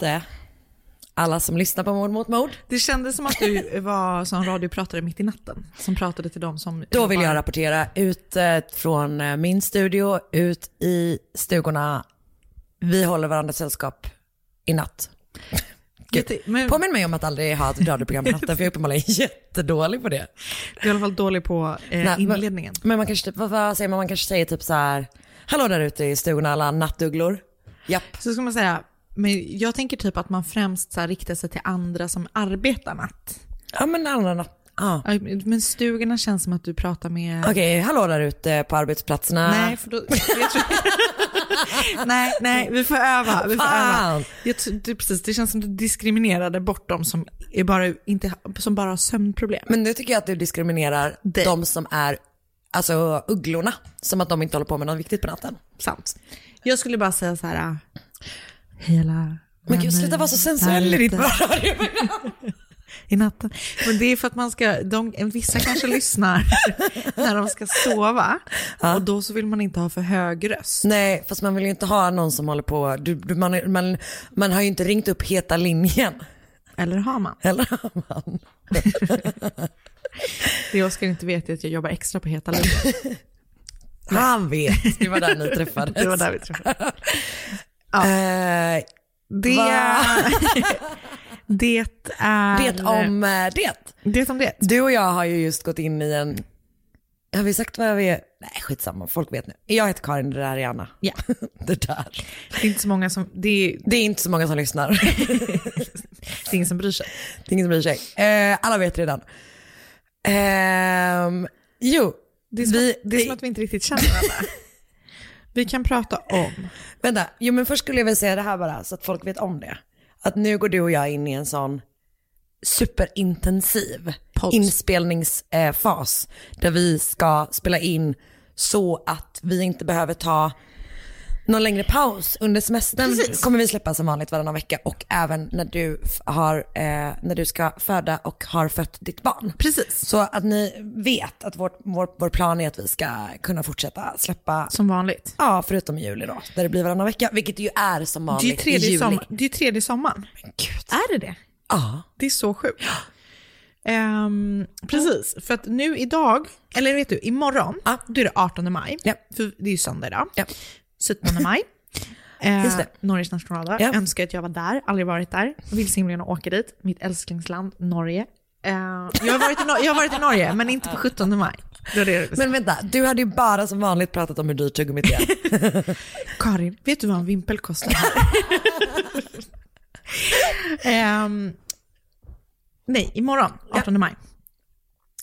Där ute. Alla som lyssnar på Mord mot mord. Det kändes som att du var som radiopratare mitt i natten. Som pratade till dem som... Då vill jag rapportera ut eh, från eh, min studio, ut i stugorna. Vi håller varandra sällskap i natt. Gud. Men- Påminn mig om att aldrig ha ett radioprogram på natten, för jag är uppenbarligen jättedålig på det. Du är i alla fall dålig på eh, Nej, men- inledningen. Men man kanske, vad, vad säger man, man kanske säger typ så här, hallå där ute i stugorna alla nattugglor. Japp. Så ska man säga, men jag tänker typ att man främst så här, riktar sig till andra som arbetar natt. Ja men andra natt. Ja, Men stugorna känns som att du pratar med... Okej, hallå där ute på arbetsplatserna. Nej, för då... Nej, nej, vi får öva. Vi får Fan. öva. Jag, det, precis, det känns som att du diskriminerade bort dem som, är bara, inte, som bara har sömnproblem. Men nu tycker jag att du diskriminerar Dig. de som är, alltså ugglorna, som att de inte håller på med något viktigt på natten. Sant. Jag skulle bara säga så här, hela... Men gud, sluta vara så sensuell i ditt radioprogram. I natten. Men det är för att man ska, de, vissa kanske lyssnar när de ska sova och då så vill man inte ha för hög röst. Nej, fast man vill ju inte ha någon som håller på, du, du, man, man, man har ju inte ringt upp heta linjen. Eller har man? Eller har man? Det Oskar inte vet är att jag jobbar extra på Heta linjen. Han vet, det var där ni träffades. Det var där vi träffades. Eh, Det, det är... det om eh, det. Det om det. Du och jag har ju just gått in i en, har vi sagt vad vi är? Nej, skitsamma, folk vet nu. Jag heter Karin, det där är Anna. Ja. Det där. Det är inte så många som, det är, Det är inte så många som lyssnar. det är ingen som bryr sig. Det är ingen som bryr sig. Eh, alla vet redan. Ehm, jo, Det är, som, vi, det är som att vi inte riktigt känner varandra. Vi kan prata om, Vänta, jo men först skulle jag vilja säga det här bara så att folk vet om det. Att nu går du och jag in i en sån superintensiv Paus. inspelningsfas där vi ska spela in så att vi inte behöver ta någon längre paus under semestern Precis. kommer vi släppa som vanligt varannan vecka och även när du, har, eh, när du ska föda och har fött ditt barn. Precis. Så att ni vet att vår, vår, vår plan är att vi ska kunna fortsätta släppa, som vanligt. ja förutom i juli då, där det blir varannan vecka, vilket ju är som Det är vanligt i tredje, juli. sommar, det är ju tredje sommaren. Gud. Är det det? Ja. Det är så sjukt. Ehm, precis, för att nu idag, eller vet du, imorgon, Ja. då är det 18 maj. Ja. För det är ju söndag idag. Ja. 17 maj. Eh, Just det. Norges nationaldag. Ja. Önskar att jag var där, aldrig varit där. Vill så himla gärna åka dit. Mitt älsklingsland, Norge. Eh, jag, har varit i Nor- jag har varit i Norge, men inte på 17 maj. Det det Men vänta, du hade ju bara som vanligt pratat om hur dyrt tuggummit är. Karin, vet du vad en vimpel kostar? Ehm, nej, imorgon, 18 maj.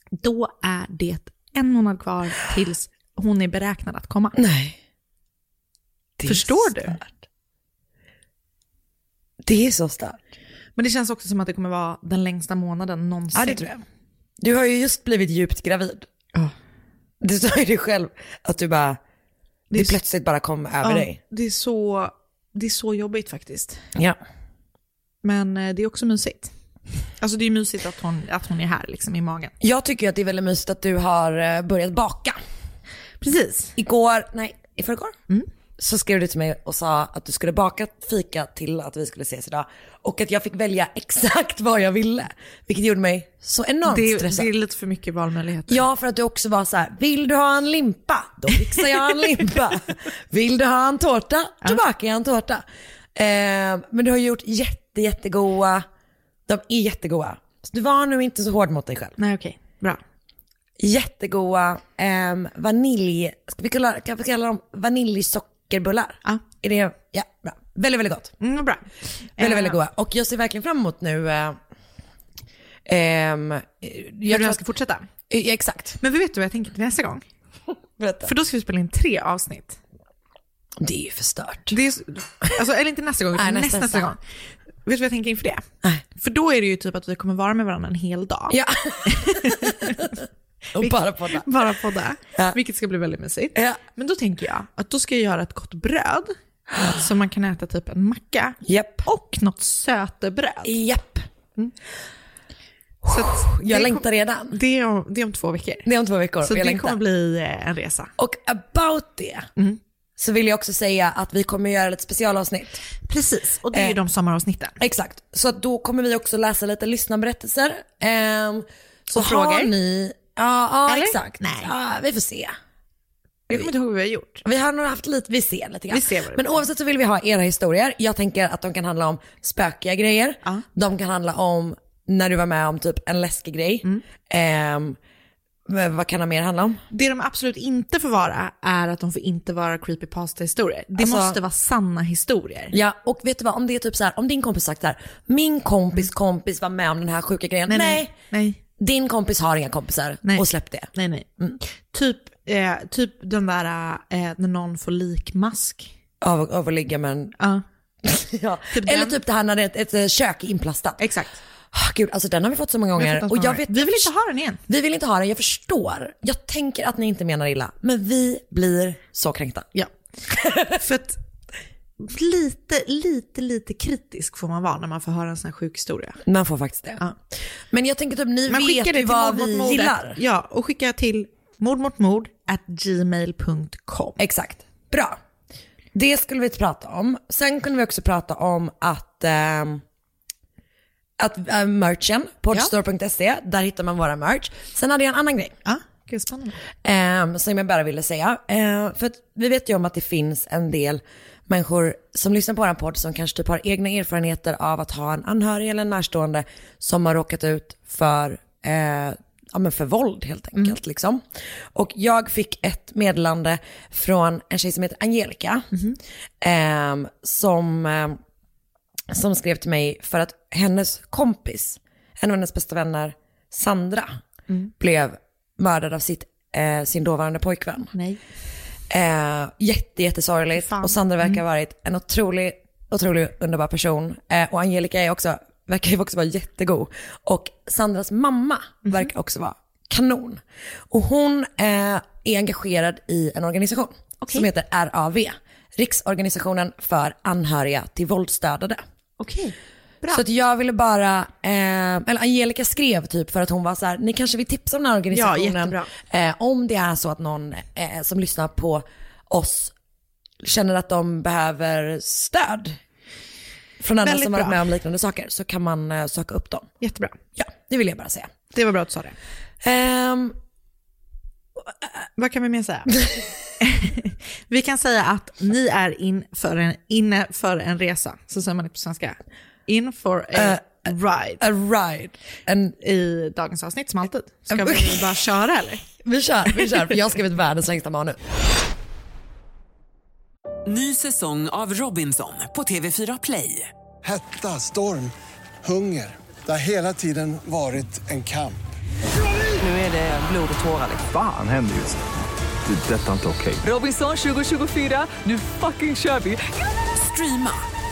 Då är det en månad kvar tills hon är beräknad att komma. Nej. Det Förstår du? stört. Det är så starkt. Men det känns också som att det kommer vara den längsta månaden någonsin. Ja, det tror jag. Du har ju just blivit djupt gravid. Ja. Du sa ju det själv, att du bara, det, är så- plötsligt bara kom över Ja, dig. det, är så, det är så jobbigt faktiskt. Ja. Men eh, det är också mysigt. Alltså det är mysigt att hon, att hon är här liksom i magen. Jag tycker att det är väldigt mysigt att du har eh, börjat baka. Precis. Igår, nej, i förrgår, Mm. Så skrev du till mig och sa att du skulle baka fika till att vi skulle ses idag. Och att jag fick välja exakt vad jag ville. Vilket gjorde mig så enormt Det, stressad. det är lite för mycket valmöjligheter. Ja, för att du också var så här, vill du ha en limpa? Då fixar jag en limpa. Vill du ha en tårta? Då bakar jag en tårta. Eh, men du har gjort jätte, jättegoda, de är jättegoda. Så du var nu inte så hård mot dig själv. Nej okej, bra. Jättegoda eh, vanilj, ska vi kalla, kan vi kalla dem vaniljsockerbullar? Ja. Är det, ja, bra. Väldigt, väldigt gott. Mm, bra. Väldigt, Eh, väldigt goda. Och jag ser verkligen fram emot nu, eh, ehm, Hur att, ska fortsätta. ja, exakt. Men vi vet du vad jag tänker till nästa gång? Berätta. För då ska vi spela in tre avsnitt. Det är ju förstört. Det är, så- alltså, eller inte nästa gång, utan nästa, nästa nästa. gång. Vet du vad jag tänker inför det? Nej. För då är det ju typ att vi kommer vara med varandra en hel dag. Ja. och bara podda. Bara podda, Ja. vilket ska bli väldigt mysigt. Ja. Men då tänker jag att då ska jag göra ett gott bröd som man kan äta typ en macka Japp. och något sötebröd. Japp. Så att Jag längtar redan. Det är, om, det är om två veckor. Det är om två veckor. Så det längtar. kommer bli eh, en resa. Och about det så vill jag också säga att vi kommer göra ett specialavsnitt. Precis, och det är ju Eh. de sommaravsnitten. Exakt. Så då kommer vi också läsa lite lyssnarberättelser. Ehm, så Och frågor? har ni... Ja, ja Eller? exakt. Nej. Ja, vi får se. Jag kommer inte ihåg vad vi har gjort. Vi har nog haft lite, vi ser lite grann. Vi ser vad det Men blir. oavsett så vill vi ha era historier. Jag tänker att de kan handla om spökiga grejer. Ja. De kan handla om när du var med om typ en läskig grej. Mm. Ehm, men vad kan det mer handla om? Det de absolut inte får vara är att de får inte vara creepypasta-historier. Det Alltså- måste vara sanna historier. Ja, och vet du vad, om det är typ så här, om din kompis sagt så här, min kompis kompis var med om den här sjuka grejen. Nej, nej. nej. Din kompis har inga kompisar Nej. och släpp det. Nej, nej. Typ, eh, typ den där eh, när någon får likmask. Av, av att ligga med en... Ja, Ja. Typ Eller den. typ det här när det är ett, ett, eh, kök inplastat. exakt. Ah, Gud, alltså den har vi fått så många gånger. fått Och jag så vet, vi vill inte ha den igen. vi vill inte ha den, jag förstår. Jag tänker att ni inte menar illa, men vi blir så kränkta. Ja. För att lite, lite, lite kritisk får man vara när man får höra en sån här sjuk historia. Man får faktiskt det. Ja. Men jag tänker typ, ni Man vet ju vad vi gillar. Ja, och skicka till mordmotmord at gmail.com. Exakt. Bra. Det skulle vi prata om. Sen kunde vi också prata om att, ehm, att äh, merchen, podstore.se, där hittar man våra merch. Sen hade jag en annan grej. Ja, gud spännande. Um, som jag bara ville säga. Eh, för att vi vet ju om att det finns en del människor som lyssnar på vår podd som kanske typ har egna erfarenheter av att ha en anhörig eller en närstående som har råkat ut för, eh, ja, men för våld helt enkelt. Liksom. Och jag fick ett meddelande från en tjej som heter Angelica ehm, som, eh, som skrev till mig för att hennes kompis, en av hennes bästa vänner, Sandra, blev mördad av sitt, eh, sin dåvarande pojkvän. Nej. Eh, jätte, jättesorgligt. Fan. Och Sandra verkar ha varit en otrolig, otroligt underbar person. Eh, och Angelica är också, verkar ju också vara jättegod. Och Sandras mamma verkar också vara kanon. Och hon eh, är engagerad i en organisation som heter RAV. Riksorganisationen för anhöriga till våldsdödade. Okej. Bra. Så att jag ville bara, eh, eller Angelica skrev typ för att hon var så här, ni kanske vill tipsa om den här organisationen. Ja, eh, om det är så att någon eh, som lyssnar på oss känner att de behöver stöd från andra Väldigt som varit med om liknande saker så kan man eh, söka upp dem. Jättebra. Ja, det vill jag bara säga. Det var bra att du sa det. Ehm, Vad kan vi mer säga? vi kan säga att ni är in för en, inne för en resa. Så säger man det på svenska. In for a ride. a ride. En, I dagens avsnitt som alltid. Ska vi bara köra eller? vi kör, vi kör, för jag har skrivit världens längsta manus. Ny säsong av Robinson på TV4 Play. Hetta, storm, hunger. Det har hela tiden varit en kamp. Nu är det blod och tårar. Fan händer just nu. Det. är Detta är inte okej. Robinson 2024, nu fucking kör vi! Streama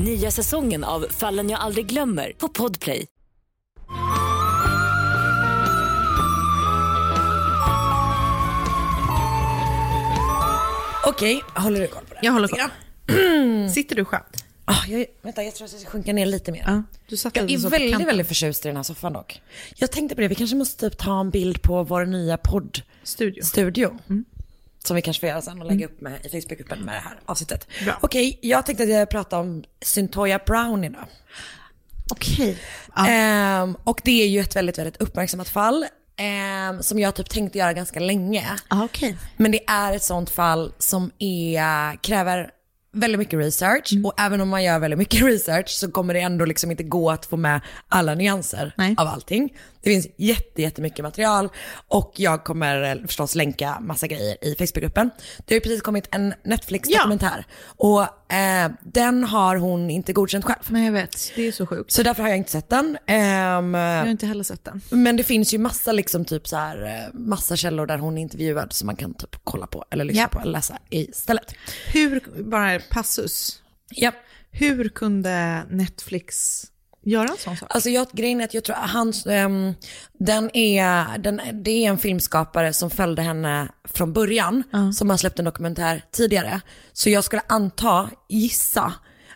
Nya säsongen av Fallen jag aldrig glömmer på Podplay. Okej, håller du koll på det? Jag håller koll. Sitter du skönt? Ah, jag, vänta, jag tror att jag ska sjunka ner lite mer. Ja, du satt Jag är väldigt, kanten. väldigt förtjust i den här soffan dock. Jag tänkte på det, vi kanske måste typ ta en bild på vår nya poddstudio. Studio. Som vi kanske får göra sen och lägga upp med, i Facebookgruppen med det här avsnittet. Bra. Okej, jag tänkte att jag prata om Syntoya Brown idag. Okej. Ehm, och det är ju ett väldigt, väldigt uppmärksammat fall. ehm, som jag typ tänkte göra ganska länge. Okej. Men det är ett sånt fall som är, kräver väldigt mycket research Mm. och även om man gör väldigt mycket research så kommer det ändå liksom inte gå att få med alla nyanser Nej. av allting. Det finns jätte, jättemycket material och jag kommer eh, förstås länka massa grejer i Facebookgruppen. Det har ju precis kommit en Netflix-dokumentär och eh, den har hon inte godkänt själv. Men jag vet, det är så sjukt. Så därför har jag inte sett den. Ehm, Jag har inte heller sett den. men det finns ju massa liksom typ så här, eh, massa källor där hon är intervjuad som man kan typ kolla på eller lyssna Ja. på eller läsa istället. Hur, bara passus. Ja. Hur kunde Netflix göra en sån sak? Alltså jag, grejen är att jag tror hans, ehm, den är, den, det är en filmskapare som följde henne från början, som har släppt en dokumentär tidigare. Så jag skulle anta, gissa,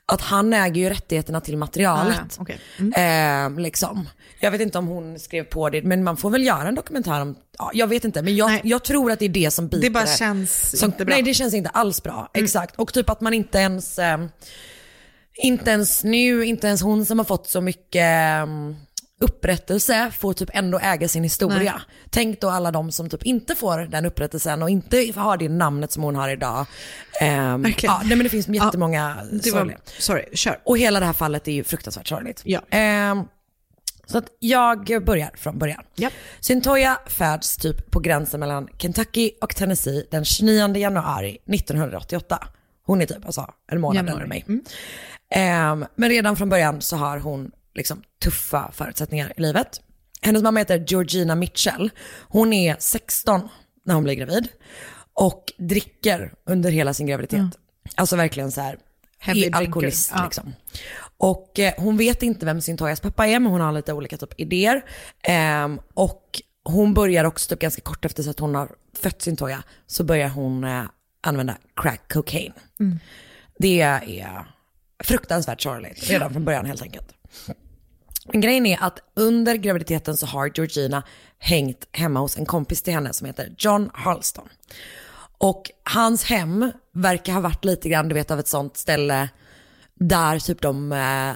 att han äger ju rättigheterna till materialet. Ah, ja, okej. Ehm, liksom. Jag vet inte om hon skrev på det, men man får väl göra en dokumentär om, ja, jag vet inte, men jag, jag tror att det är det som biter. Det bara känns som, inte bra. Nej, det känns inte alls bra. Exakt. Och typ att man inte ens, ehm, inte ens nu, inte ens hon som har fått så mycket ehm, upprättelse får typ ändå äga sin historia. Tänk då alla de som typ inte får den upprättelsen och inte har det namnet som hon har idag. Ehm, Verkligen. ja, nej, men det finns jättemånga Det var, sorgliga. sorry, kör. Och hela det här fallet är ju fruktansvärt sorgligt. Ja. Ehm, så att jag börjar från början. Ja. Syntoya föds typ på gränsen mellan Kentucky och Tennessee den 29 januari 1988. Hon är typ alltså en månad äldre än mig. Ehm, men redan från början så har hon liksom tuffa förutsättningar i livet. Hennes mamma heter Georgina Mitchell. Hon är 16 när hon blir gravid och dricker under hela sin graviditet. Alltså verkligen så här, är alkoholist. Ja. liksom. Och eh, hon vet inte vem Syntoyas pappa är, men hon har lite olika typ idéer. Ehm, och hon börjar också typ ganska kort efter så att hon har fött Syntoya, så börjar hon eh, använda crack cocaine. Det är fruktansvärt sorgligt redan från början helt enkelt. Men grejen är att under graviditeten så har Georgina hängt hemma hos en kompis till henne som heter John Harlston. Och hans hem verkar ha varit lite grann, du vet, av ett sånt ställe där typ de, eh,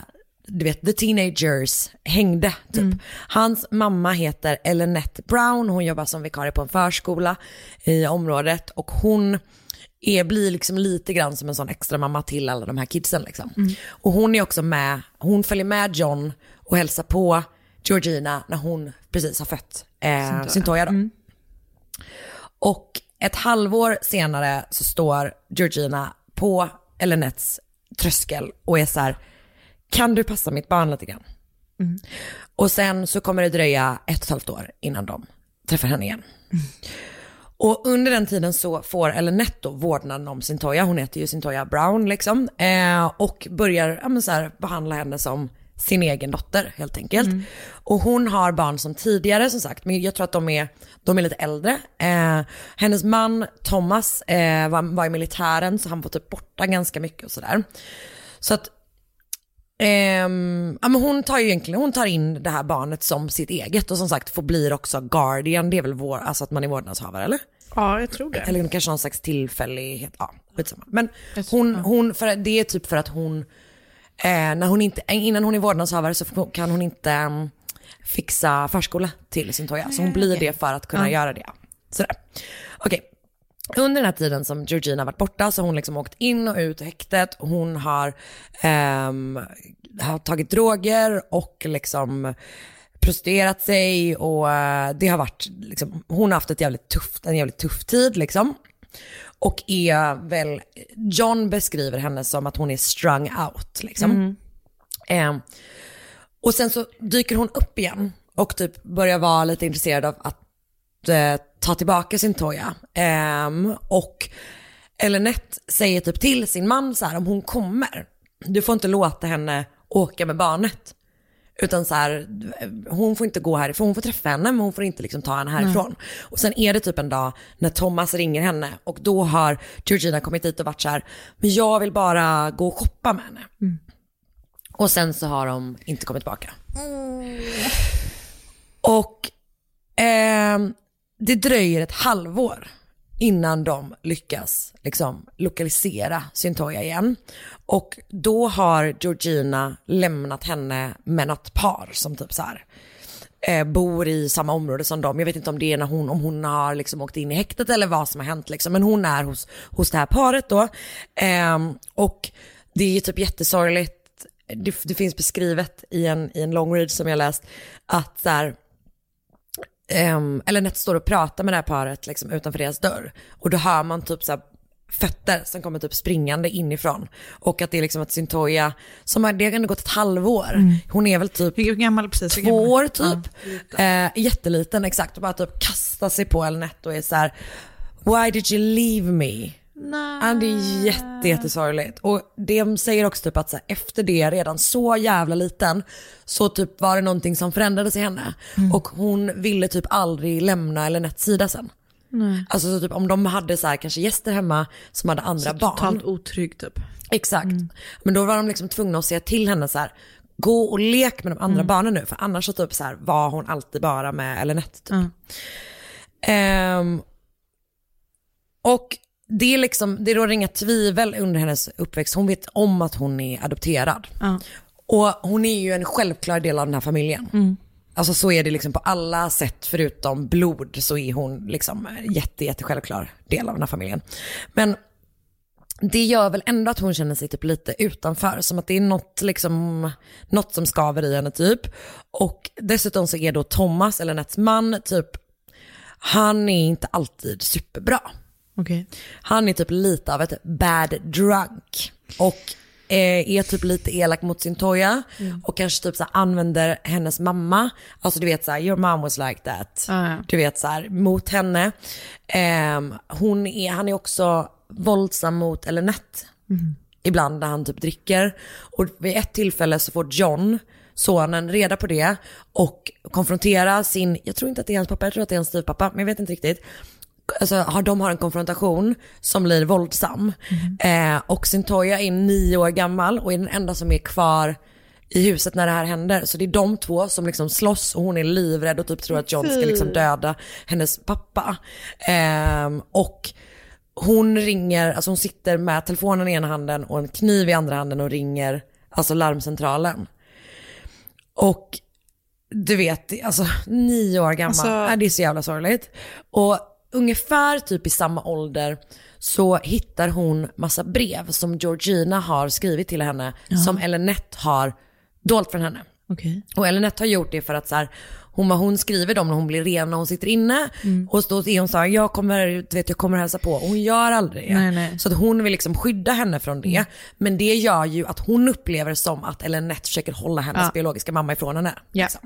du vet, the teenagers hängde typ. Hans mamma heter Elinette Brown, hon jobbar som vikarie på en förskola i området och hon är, blir liksom lite grann som en sån extra mamma till alla de här kidsen liksom. Och hon är också med, hon följer med John och hälsar på Georgina när hon precis har fött eh, Syntoya då. Och ett halvår senare så står Georgina på Elinettes tröskel och är så här, kan du passa mitt barn lite grann? Och sen så kommer det dröja ett och ett halvt år innan de träffar henne igen. Och under den tiden så får Elinette då vårdnaden om Syntoya, hon heter ju Syntoya Brown liksom, eh, och börjar ja, men så här, behandla henne som sin egen dotter helt enkelt. Och hon har barn som tidigare som sagt, men jag tror att de är, de är lite äldre. Eh, hennes man Thomas eh, var, var i militären så han var typ borta ganska mycket och sådär. Så att Ehm, ja, men hon tar ju egentligen, hon tar in det här barnet som sitt eget och som sagt får blir också guardian, det är väl vår, alltså att man är vårdnadshavare eller? Ja, jag tror det. Eller kanske någon slags tillfällighet, ja skitsamma. Men hon, hon för, det är typ för att hon, eh, när hon inte, innan hon är vårdnadshavare så kan hon inte mm, fixa förskola till sin toja. Så hon blir det för att kunna göra det. Sådär. Okej. under den här tiden som Georgina varit borta så har hon liksom åkt in och ut ur häktet. Hon har, ehm, har tagit droger och liksom prostituerat sig och eh, det har varit, liksom, hon har haft ett jävligt tufft, en jävligt tuff tid liksom. Och är väl, John beskriver henne som att hon är strung out liksom. Mm. Ehm, och sen så dyker hon upp igen och typ börjar vara lite intresserad av att eh, ta tillbaka sin Toya. Ehm, och Elinette säger typ till sin man så här om hon kommer, du får inte låta henne åka med barnet. Utan så här, hon får inte gå härifrån, hon får träffa henne men hon får inte liksom ta henne härifrån. Och sen är det typ en dag när Thomas ringer henne och då har Georgina kommit dit och varit så här, men jag vill bara gå och shoppa med henne. Och sen så har de inte kommit tillbaka. Och ehm, det dröjer ett halvår innan de lyckas liksom, lokalisera Syntoja igen. Och då har Georgina lämnat henne med något par som typ så här, eh, bor i samma område som dem. Jag vet inte om det är när hon, om hon har liksom åkt in i häktet eller vad som har hänt liksom. Men hon är hos, hos det här paret då. Eh, och det är ju typ jättesorgligt. Det, det finns beskrivet i en, i en long read som jag läst att så här, Um, eller Nett står och pratar med det här paret liksom, utanför deras dörr. Och då hör man typ så här, fötter som kommer typ springande inifrån. Och att det är liksom att Syntoja, som har, det har gått ett halvår, Mm. hon är väl typ Hur gammal precis? Två år typ. eh, jätteliten exakt och bara typ kastar sig på Elinette och är så här: why did you leave me? Nej. Ja, det är jätte, jättesorgligt. Och de säger också typ att så här, efter det, redan så jävla liten, så typ var det någonting som förändrades i henne. Mm. Och hon ville typ aldrig lämna Elinettes sida sen. Nej. Alltså så typ om de hade så här, kanske gäster hemma som hade andra Så barn. totalt otrygg typ. Exakt. Men då var de liksom tvungna att säga till henne så här, gå och lek med de andra Mm. barnen nu. För annars så typ så här, var hon alltid bara med Elinette typ. Mm. Ehm, och det är liksom, det råder inga tvivel under hennes uppväxt. Hon vet om att hon är adopterad. Ja. Och hon är ju en självklar del av den här familjen. Mm. Alltså så är det liksom på alla sätt förutom blod så är hon liksom jätte, jätte självklar del av den här familjen. Men det gör väl ändå att hon känner sig typ lite utanför, som att det är något, liksom, något som skaver i henne typ. Och dessutom så är då Thomas, eller Nets man, typ, han är inte alltid superbra. Okej. Han är typ lite av ett bad drunk. Och eh, är typ lite elak mot sin Toya. Mm. Och kanske typ så använder hennes mamma. Alltså du vet så här, your mom was like that. Ja. Du vet så här, mot henne. Ehm, hon är, han är också våldsam mot Elinette. Mm. Ibland när han typ dricker. Och vid ett tillfälle så får John, sonen, reda på det. Och konfronterar sin, jag tror inte att det är hans pappa, jag tror att det är hans styvpappa, men jag vet inte riktigt alltså, har, de har en konfrontation som blir våldsam. Eh, och Syntoja är nio år gammal och är den enda som är kvar i huset när det här händer. Så det är de två som liksom slåss och hon är livrädd och typ tror att John ska liksom döda hennes pappa. Ehm, och hon ringer, alltså hon sitter med telefonen i ena handen och en kniv i andra handen och ringer alltså larmcentralen. Och du vet, alltså nio år gammal, Alltså- äh, det är så jävla sorgligt. Och ungefär typ i samma ålder så hittar hon massa brev som Georgina har skrivit till henne som Elinette har dolt från henne. Okej. Och Elinette har gjort det för att så här, hon, hon skriver dem när hon blir ren när hon sitter inne. Mm. Och då är hon så här, jag kommer, du vet, jag kommer hälsa på. Och hon gör aldrig det. Nej, nej. Så att hon vill liksom skydda henne från det. Mm. Men det gör ju att hon upplever som att Elinette försöker hålla hennes Ja. biologiska mamma ifrån henne. Ja. Liksom.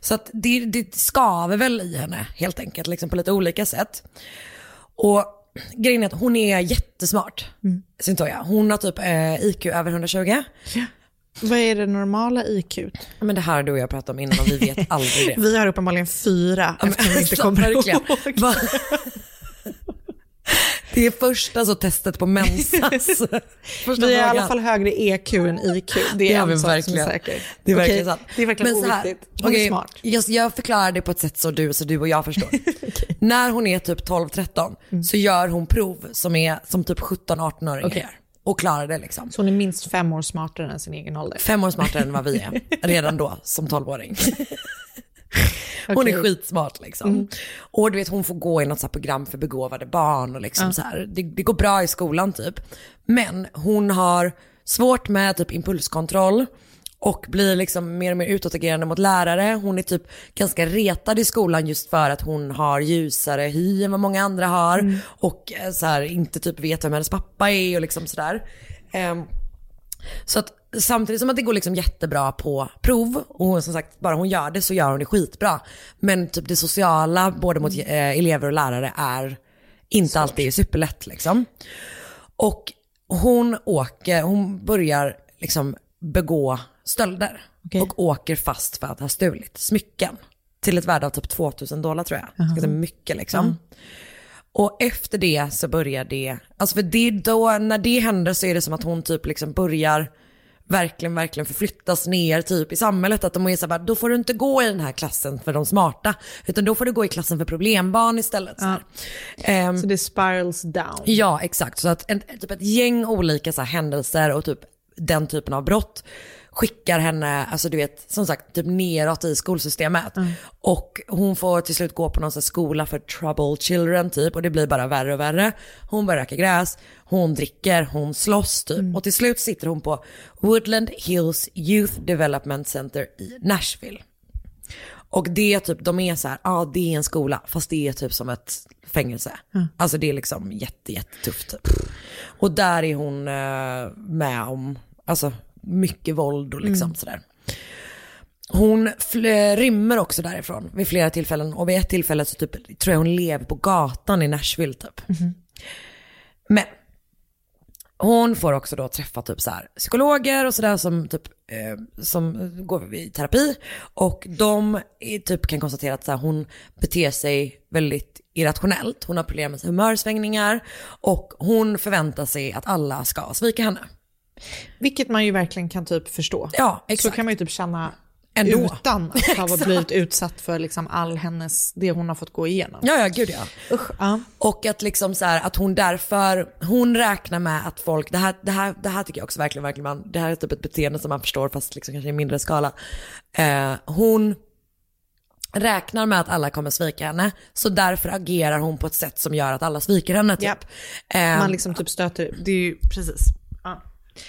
Så att det, det skaver väl i henne helt enkelt, liksom på lite olika sätt. Och grejen är att hon är jättesmart, Mm. Syntoja. Hon har typ eh, IQ över 120. Vad är det normala IQ? Men det här har du och jag pratat om innan och vi vet aldrig det. Vi har uppenbarligen fyra Ja, eftersom vi inte alltså, kommer ihåg. Det är första så testet på mensas. Första Vi är i alla fall högre EQ än IQ. Det är Det har en vi sak verkligen. som är säker. Det är verkligen sant. Det är verkligen Men så här. Hon är okej, smart. Jag, jag förklarar det på ett sätt så du, så du och jag förstår. När hon är typ 12-13 så gör hon prov som är som typ 17-18-åringar Okej. gör. Och klarar det liksom. Så hon är minst fem år smartare än sin egen ålder. Fem år smartare än vad vi är, redan då som 12-åring. Hon är skitsmart liksom. Mm. Och du vet hon får gå i något så program för begåvade barn och liksom Ja. så här. Det, det går bra i skolan typ. Men hon har svårt med typ impulskontroll och blir liksom mer och mer utåtagerande mot lärare. Hon är typ ganska retad i skolan just för att hon har ljusare hy än vad många andra har. Mm. Och eh, så här, inte typ vet vem hennes pappa är och liksom sådär. Ehm, så att samtidigt som att det går liksom jättebra på prov och hon, som sagt bara hon gör det så gör hon det skitbra. Men typ det sociala både mot eh, elever och lärare är inte alltid superlätt liksom. Och hon åker, hon börjar liksom begå stölder och åker fast för att ha stulit smycken till ett värde av typ 2000 dollar tror jag. Ganska mycket liksom. Och efter det så börjar det, alltså för det då, när det händer så är det som att hon typ liksom börjar verkligen, verkligen förflyttas ner typ i samhället. Att de är så här, bara, då får du inte gå i den här klassen för de smarta, utan då får du gå i klassen för problembarn istället. Så, här. Ehm, Så det spirals down. Ja, exakt. Så att en, typ ett gäng olika så händelser och typ den typen av brott skickar henne, alltså du vet, som sagt, typ neråt i skolsystemet. Och hon får till slut gå på någon sån skola för troubled children typ och det blir bara värre och värre. Hon börjar röka gräs, hon dricker, hon slåss typ. Och till slut sitter hon på Woodland Hills Youth Development Center i Nashville. Och det är typ, de är så här, ja ah, det är en skola, fast det är typ som ett fängelse. Mm. Alltså det är liksom jätte, jättetufft typ. Och där är hon eh, med om, alltså mycket våld och liksom Mm. sådär. Hon rymmer också därifrån vid flera tillfällen och vid ett tillfälle så typ, tror jag hon lever på gatan i Nashville typ. Men hon får också då träffa typ så här psykologer och sådär som typ eh, som går i terapi och de är, typ kan konstatera att så här, hon beter sig väldigt irrationellt. Hon har problem med humörsvängningar och hon förväntar sig att alla ska svika henne. Vilket man ju verkligen kan typ förstå. Ja, Så exakt. kan man ju typ känna Ändå. utan att ha blivit utsatt för liksom all hennes, det hon har fått gå igenom. Ja, ja, gud ja. Och att liksom så här, att hon därför, hon räknar med att folk, det här, det här, det här tycker jag också verkligen, verkligen man, det här är typ ett beteende som man förstår fast liksom kanske i mindre skala. Eh, hon räknar med att alla kommer svika henne, så därför agerar hon på ett sätt som gör att alla sviker henne typ. Japp. Eh, Man liksom typ stöter, det är ju precis.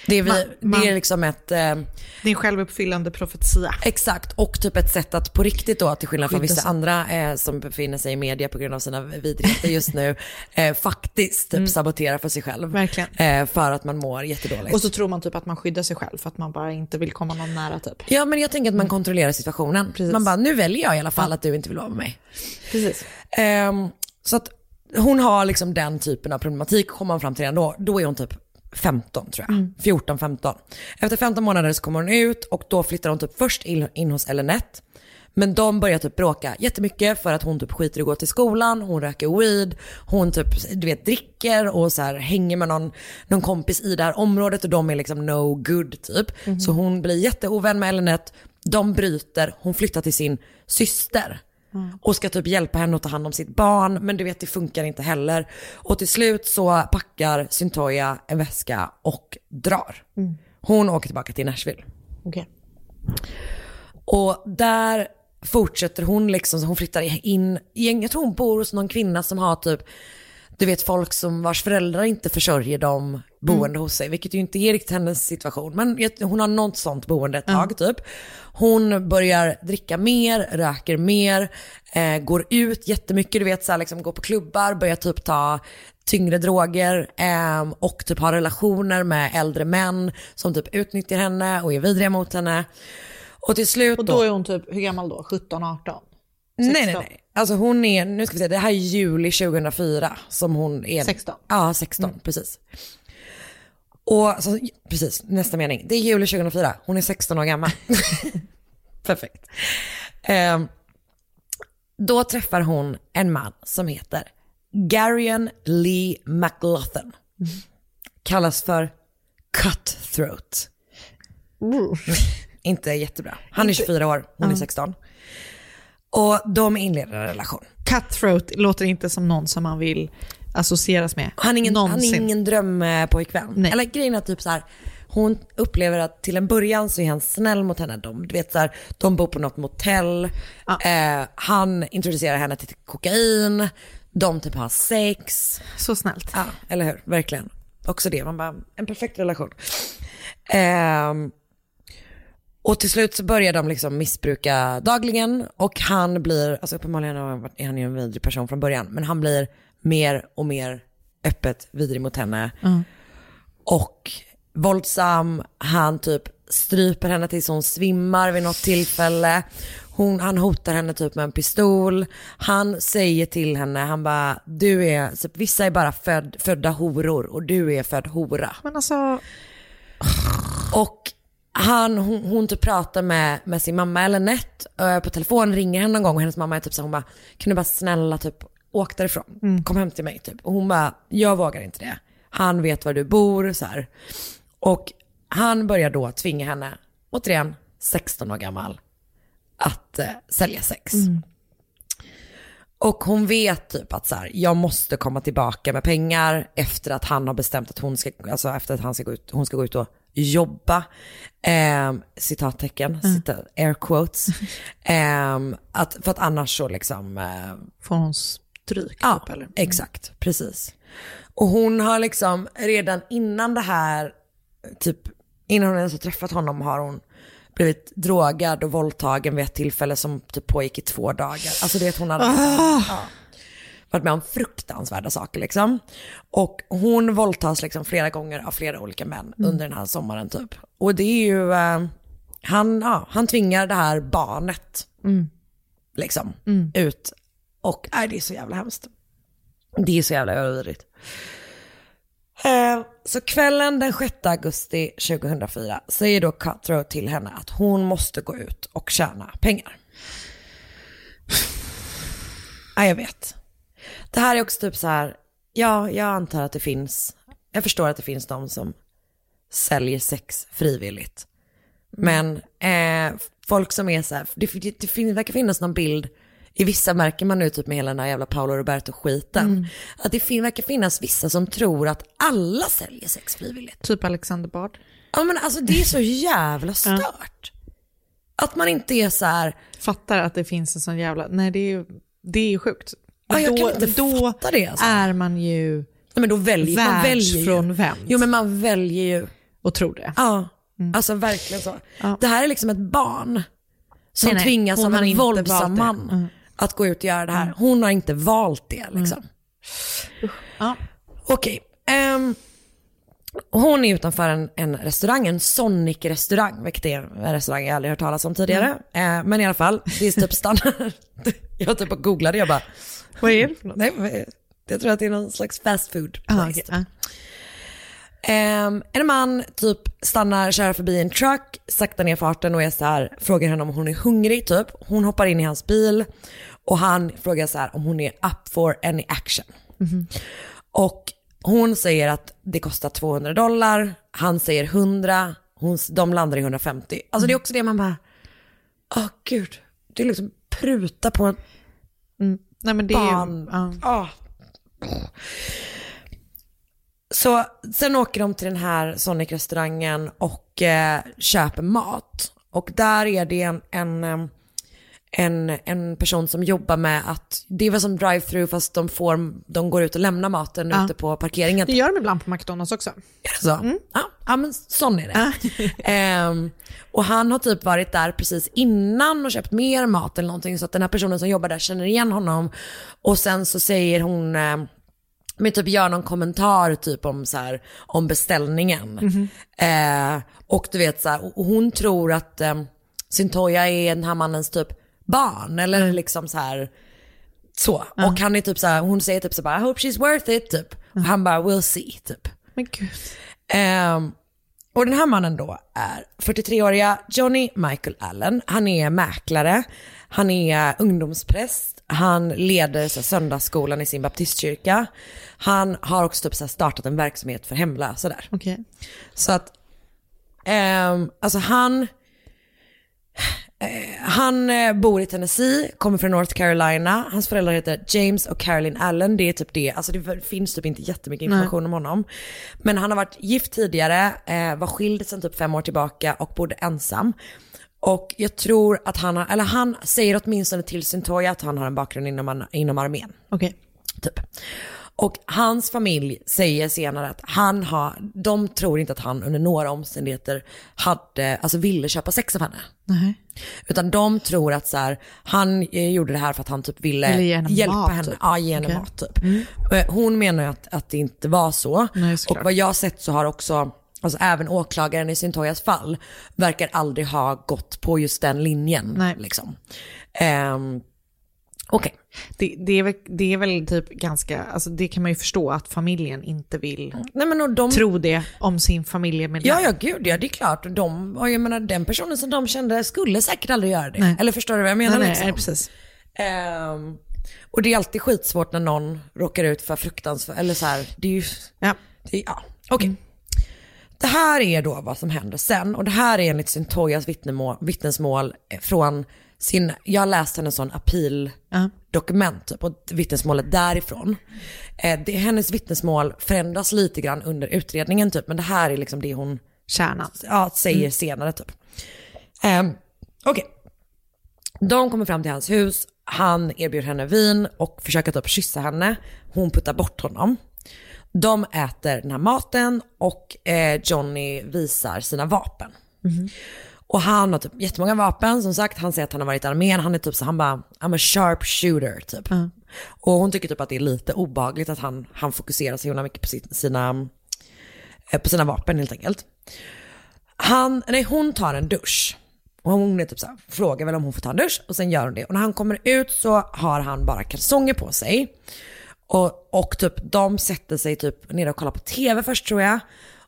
Det, är vi, man- det man- är liksom ett... Eh, Det är en självuppfyllande profetia. Exakt, och typ ett sätt att på riktigt då, till skillnad från vissa sig. andra eh, som befinner sig i media på grund av sina vidrigheter just nu, eh, faktiskt typ sabotera för sig själv. Mm. Verkligen. Eh, för att man mår jättedåligt. Och så tror man typ att man skyddar sig själv för att man bara inte vill komma någon nära typ. Ja men jag tänker att man kontrollerar situationen. Man bara, nu väljer jag i alla fall att du inte vill vara med mig. Precis. Ehm, så att hon har liksom den typen av problematik, kommer man fram till redan då, då är hon typ 15 tror jag. 14-15. Efter 15 månader så kommer hon ut och då flyttar hon typ först in, in hos Elinette. Men de börjar typ bråka jättemycket för att hon typ skiter i att gå till skolan, hon röker weed, hon typ du vet dricker och så här hänger med någon, någon kompis i det här området och de är liksom no good typ. Så hon blir jätteovän med Elinette, de bryter, hon flyttar till sin syster och ska typ hjälpa henne att ta hand om sitt barn, men du vet det funkar inte heller. Och till slut så packar Syntoya en väska och drar. Mm. Hon åker tillbaka till Nashville. Okej. Och där fortsätter hon liksom, så hon flyttar in, jag tror hon bor hos någon kvinna som har typ, du vet folk som vars föräldrar inte försörjer dem boende hos sig, vilket ju inte är riktigt hennes situation. Men hon har något sånt boende ett tag typ. Hon börjar dricka mer, röker mer, eh, går ut jättemycket, du vet så här, liksom går på klubbar, börjar typ ta tyngre droger eh, och typ har relationer med äldre män som typ utnyttjar henne och är vidriga mot henne. Och till slut Och då är hon typ, hur gammal då? 17, 18? Nej, nej, 16? nej. Alltså hon är, nu ska vi se, det här är juli 2004 som hon är. 16? Ja, 16, precis. Och alltså, precis, nästa mening. Det är juli 2004, hon är 16 år gammal. Perfekt. Ehm, då träffar hon en man som heter Garion Lee McLaughlin. Kallas för Cutthroat. Inte jättebra. Han är 24 år, hon är Ja. 16. Och de inleder en relation. Cutthroat låter inte som någon som man vill associeras med. Han är ingen, han är ingen drömpojkvän. Eller grejen är typ så här, hon upplever att till en början så är han snäll mot henne. De, du vet, så här, de bor på något motell, eh, han introducerar henne till kokain, de typ har sex. Så snällt. Ja, eller hur? Verkligen. Också det, man bara, en perfekt relation. Ehm, och till slut så börjar de liksom missbruka dagligen och han blir, alltså uppenbarligen är han ju en vidrig person från början, men han blir mer och mer öppet vidrig mot henne. Och våldsam, han typ stryper henne tills hon svimmar vid något tillfälle. Hon, han hotar henne typ med en pistol. Han säger till henne, han bara, du är, typ, vissa är bara född, födda horor och du är född hora. Men alltså, Och han, hon, hon typ pratar med, med sin mamma eller Nett eh, på telefon, ringer henne någon gång och hennes mamma är typ så hon bara, kan du bara snälla typ åk därifrån, kom hem till mig typ. Och hon bara, jag vågar inte det. Han vet var du bor så här. Och han börjar då tvinga henne, återigen 16 år gammal, att eh, sälja sex. Och hon vet typ att så här, jag måste komma tillbaka med pengar efter att han har bestämt att hon ska, alltså efter att han ska gå ut, hon ska gå ut och jobba. Eh, citattecken, cita, air quotes. eh, att, för att annars så liksom... Eh, får hon stryk? ja, typ, eller? exakt, precis. Och hon har liksom redan innan det här, typ innan hon ens har träffat honom har hon blivit drogad och våldtagen vid ett tillfälle som typ pågick i två dagar. Alltså det att hon hade ja, varit med om fruktansvärda saker liksom. Och hon våldtas liksom flera gånger av flera olika män under den här sommaren typ. Och det är ju, eh, han, ja, han tvingar det här barnet liksom ut. Och nej, det är så jävla hemskt. Det är så jävla vidrigt. Eh, Så kvällen den 6 augusti 2004 säger då Cutthroat till henne att hon måste gå ut och tjäna pengar. Ja, jag vet. Det här är också typ så här, ja, jag antar att det finns, jag förstår att det finns de som säljer sex frivilligt. Men eh, folk som är så här, det, det, det fin- verkar finnas någon bild, i vissa märker man nu typ med hela den här jävla Paolo Roberto-skiten, att det fin- verkar finnas vissa som tror att alla säljer sex frivilligt. Typ Alexander Bard. Ja men alltså det är så jävla stört. Att man inte är så här, Fattar att det finns en sån jävla, nej det är ju, det är ju sjukt. Ja, jag då kan inte då fatta det, alltså. är man ju nej, men då väljer man väljer ju. världsfrånvänd Jo men man väljer ju. och tror det. Ja, alltså verkligen så. Ja. Det här är liksom ett barn som Nej, nej, tvingas av en våldsam man Mm. att gå ut och göra det här. Hon har inte valt det liksom. Ja. Okej. ehm, hon är utanför en, en restaurang, en Sonic-restaurang, vilket är en restaurang jag aldrig hört talas om tidigare. Eh, men i alla fall, det är typ standard. jag typ googlade, jag bara, Vad är det för något? nej, men jag tror att det är någon slags fast food Ah, place. okej, ja. Ehm, en man typ stannar, kör förbi en truck, saktar ner farten och är så här, frågar henne om hon är hungrig typ. Hon hoppar in i hans bil och han frågar så här om hon är up for any action. Och hon säger att det kostar 200 dollar, han säger 100, hon, de landar i 150. Alltså det är också det man bara, åh gud, det är liksom pruta på en Nej men det är barn. ju, ja. Ah. Så sen åker de till den här Sonic-restaurangen och eh, köper mat. Och där är det en, en, em, en, en person som jobbar med att, det är väl som drive-through fast de, får, de går ut och lämnar maten Ja. ute på parkeringen. Det gör de ibland på McDonalds också. Så. Ja, ja, men sån är det. Ehm, och han har typ varit där precis innan och köpt mer mat eller någonting så att den här personen som jobbar där känner igen honom. Och sen så säger hon, eh, men typ gör någon kommentar typ om, så här, om beställningen. Eh, och du vet så här, hon tror att eh, Syntoja är den här mannens typ barn eller liksom så här så. Och han är typ så här, hon säger typ så bara, I hope she's worth it typ. Och han bara, we'll see typ. Men gud. Ehm, och den här mannen då är 43-åriga Johnny Michael Allen. Han är mäklare, han är ungdomspräst, han leder så här, söndagsskolan i sin baptistkyrka. Han har också typ så här, startat en verksamhet för hemlösa där. Okej. Så att, ehm, alltså han, han eh, bor i Tennessee, kommer från North Carolina. Hans föräldrar heter James och Carolyn Allen. Det är typ det, alltså det finns typ inte jättemycket information om honom. Men han har varit gift tidigare, eh, var skild sedan typ fem år tillbaka och bodde ensam. Och jag tror att han har, eller han säger åtminstone till Syntoja att han har en bakgrund inom, inom armén. Okej. Typ. Och hans familj säger senare att han har, de tror inte att han under några omständigheter hade, alltså ville köpa sex av henne. Nej. Utan de tror att så här, han eh, gjorde det här för att han typ ville, Ville hjälpa mat, henne. typ. Ja, ge henne Okej. mat typ. Eh, Hon menar att, att det inte var så. Nej, och vad jag har sett så har också, alltså även åklagaren i Syntojas fall, verkar aldrig ha gått på just den linjen. Nej. Liksom. Ehm, Okej. Det, det, är väl, det är väl typ ganska, alltså det kan man ju förstå att familjen inte vill Nej, men och de, tro det om sin familjemedlem. Ja, ja, gud ja, det är klart. De, jag menar, den personen som de kände skulle säkert aldrig göra det. Nej. Eller förstår du vad jag menar? nej, liksom? nej, precis. Ehm, och det är alltid skitsvårt när någon råkar ut för fruktansvärt, eller så här, det är ju, Ja. det, ja, okej. Det här är då vad som händer sen och det här är enligt Syntojas vittnesmål, från sin, jag läst hennes sån appeal-dokument typ, och vittnesmålet därifrån. Eh, det, hennes vittnesmål förändras lite grann under utredningen typ, men det här är liksom det hon Kärnan. ja, säger senare typ. Um, Okej. De kommer fram till hans hus, han erbjuder henne vin och försöker typ kyssa henne. Hon puttar bort honom. De äter den här maten och eh, Johnny visar sina vapen. Och han har typ jättemånga vapen, som sagt han säger att han har varit i armén, han är typ så han bara, I'm a sharp shooter typ. Och hon tycker typ att det är lite obehagligt att han, han fokuserar så himla mycket på sina, eh, på sina vapen helt enkelt. Han, nej hon tar en dusch. Och hon är typ så här, frågar väl om hon får ta en dusch och sen gör hon det. Och när han kommer ut så har han bara kalsonger på sig. Och, och typ de sätter sig typ ner och kollar på tv först tror jag.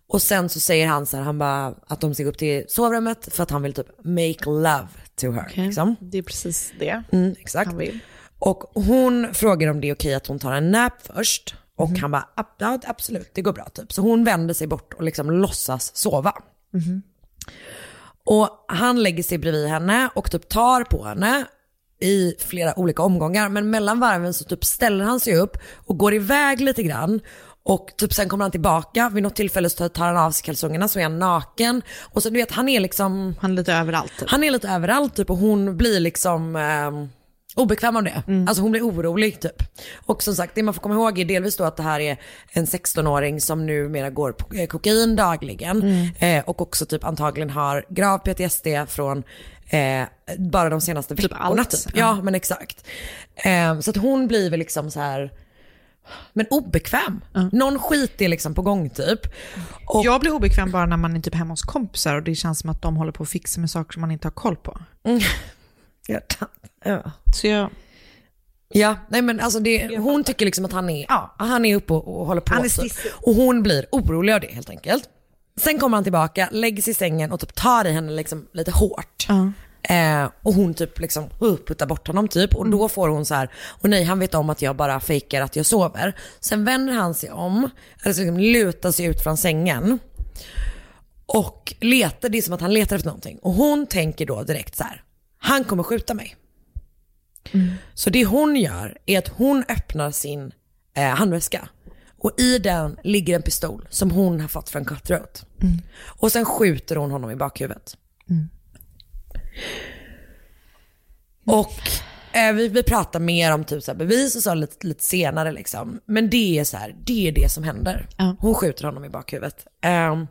Och sen så säger han så här, han bara att de ska gå upp till sovrummet för att han vill typ make love to her. Liksom. Det är precis det Mm, exakt. han vill. Och hon frågar om det är okej att hon tar en nap först. Och han bara, "Ab- ja absolut, det går bra typ. Så hon vänder sig bort och liksom låtsas sova. Och han lägger sig bredvid henne och typ tar på henne i flera olika omgångar. Men mellan varven så typ ställer han sig upp och går iväg lite grann. Och typ sen kommer han tillbaka, vid något tillfälle så tar han av sig kalsongerna så är han naken. Och så du vet, han är liksom, Han är lite överallt. Typ. han är lite överallt typ och hon blir liksom eh, obekväm av det. Alltså hon blir orolig typ. Och som sagt, det man får komma ihåg är delvis då att det här är en 16-åring som numera går på eh, kokain dagligen. Eh, och också typ antagligen har grav PTSD från eh, bara de senaste veckorna allt, typ. ja. Ja men exakt. Eh, så att hon blir väl liksom så här men obekväm. Någon skit är liksom på gång typ. Och, Jag blir obekväm bara när man är typ hemma hos kompisar och det känns som att de håller på att fixa med saker som man inte har koll på. ja. Så jag, Ja, nej men alltså det, hon tycker liksom att han är, ja, han är uppe och, och håller på. Typ. Och hon blir orolig av det helt enkelt. Sen kommer han tillbaka, lägger sig i sängen och typ tar i henne liksom lite hårt. Eh, och hon typ liksom uh, puttar bort honom typ. Och då får hon så här, och nej han vet om att jag bara fejkar att jag sover. Sen vänder han sig om, alltså liksom lutar sig ut från sängen. Och letar, det är som att han letar efter någonting. Och hon tänker då direkt så här, han kommer skjuta mig. Så det hon gör är att hon öppnar sin eh, handväska och i den ligger en pistol som hon har fått från Cutthroat. Och sen skjuter hon honom i bakhuvudet. Och eh, vi, vi pratar mer om typ så bevis och så lite, lite senare liksom. Men det är så här, det är det som händer. Hon skjuter honom i bakhuvudet. Ehm,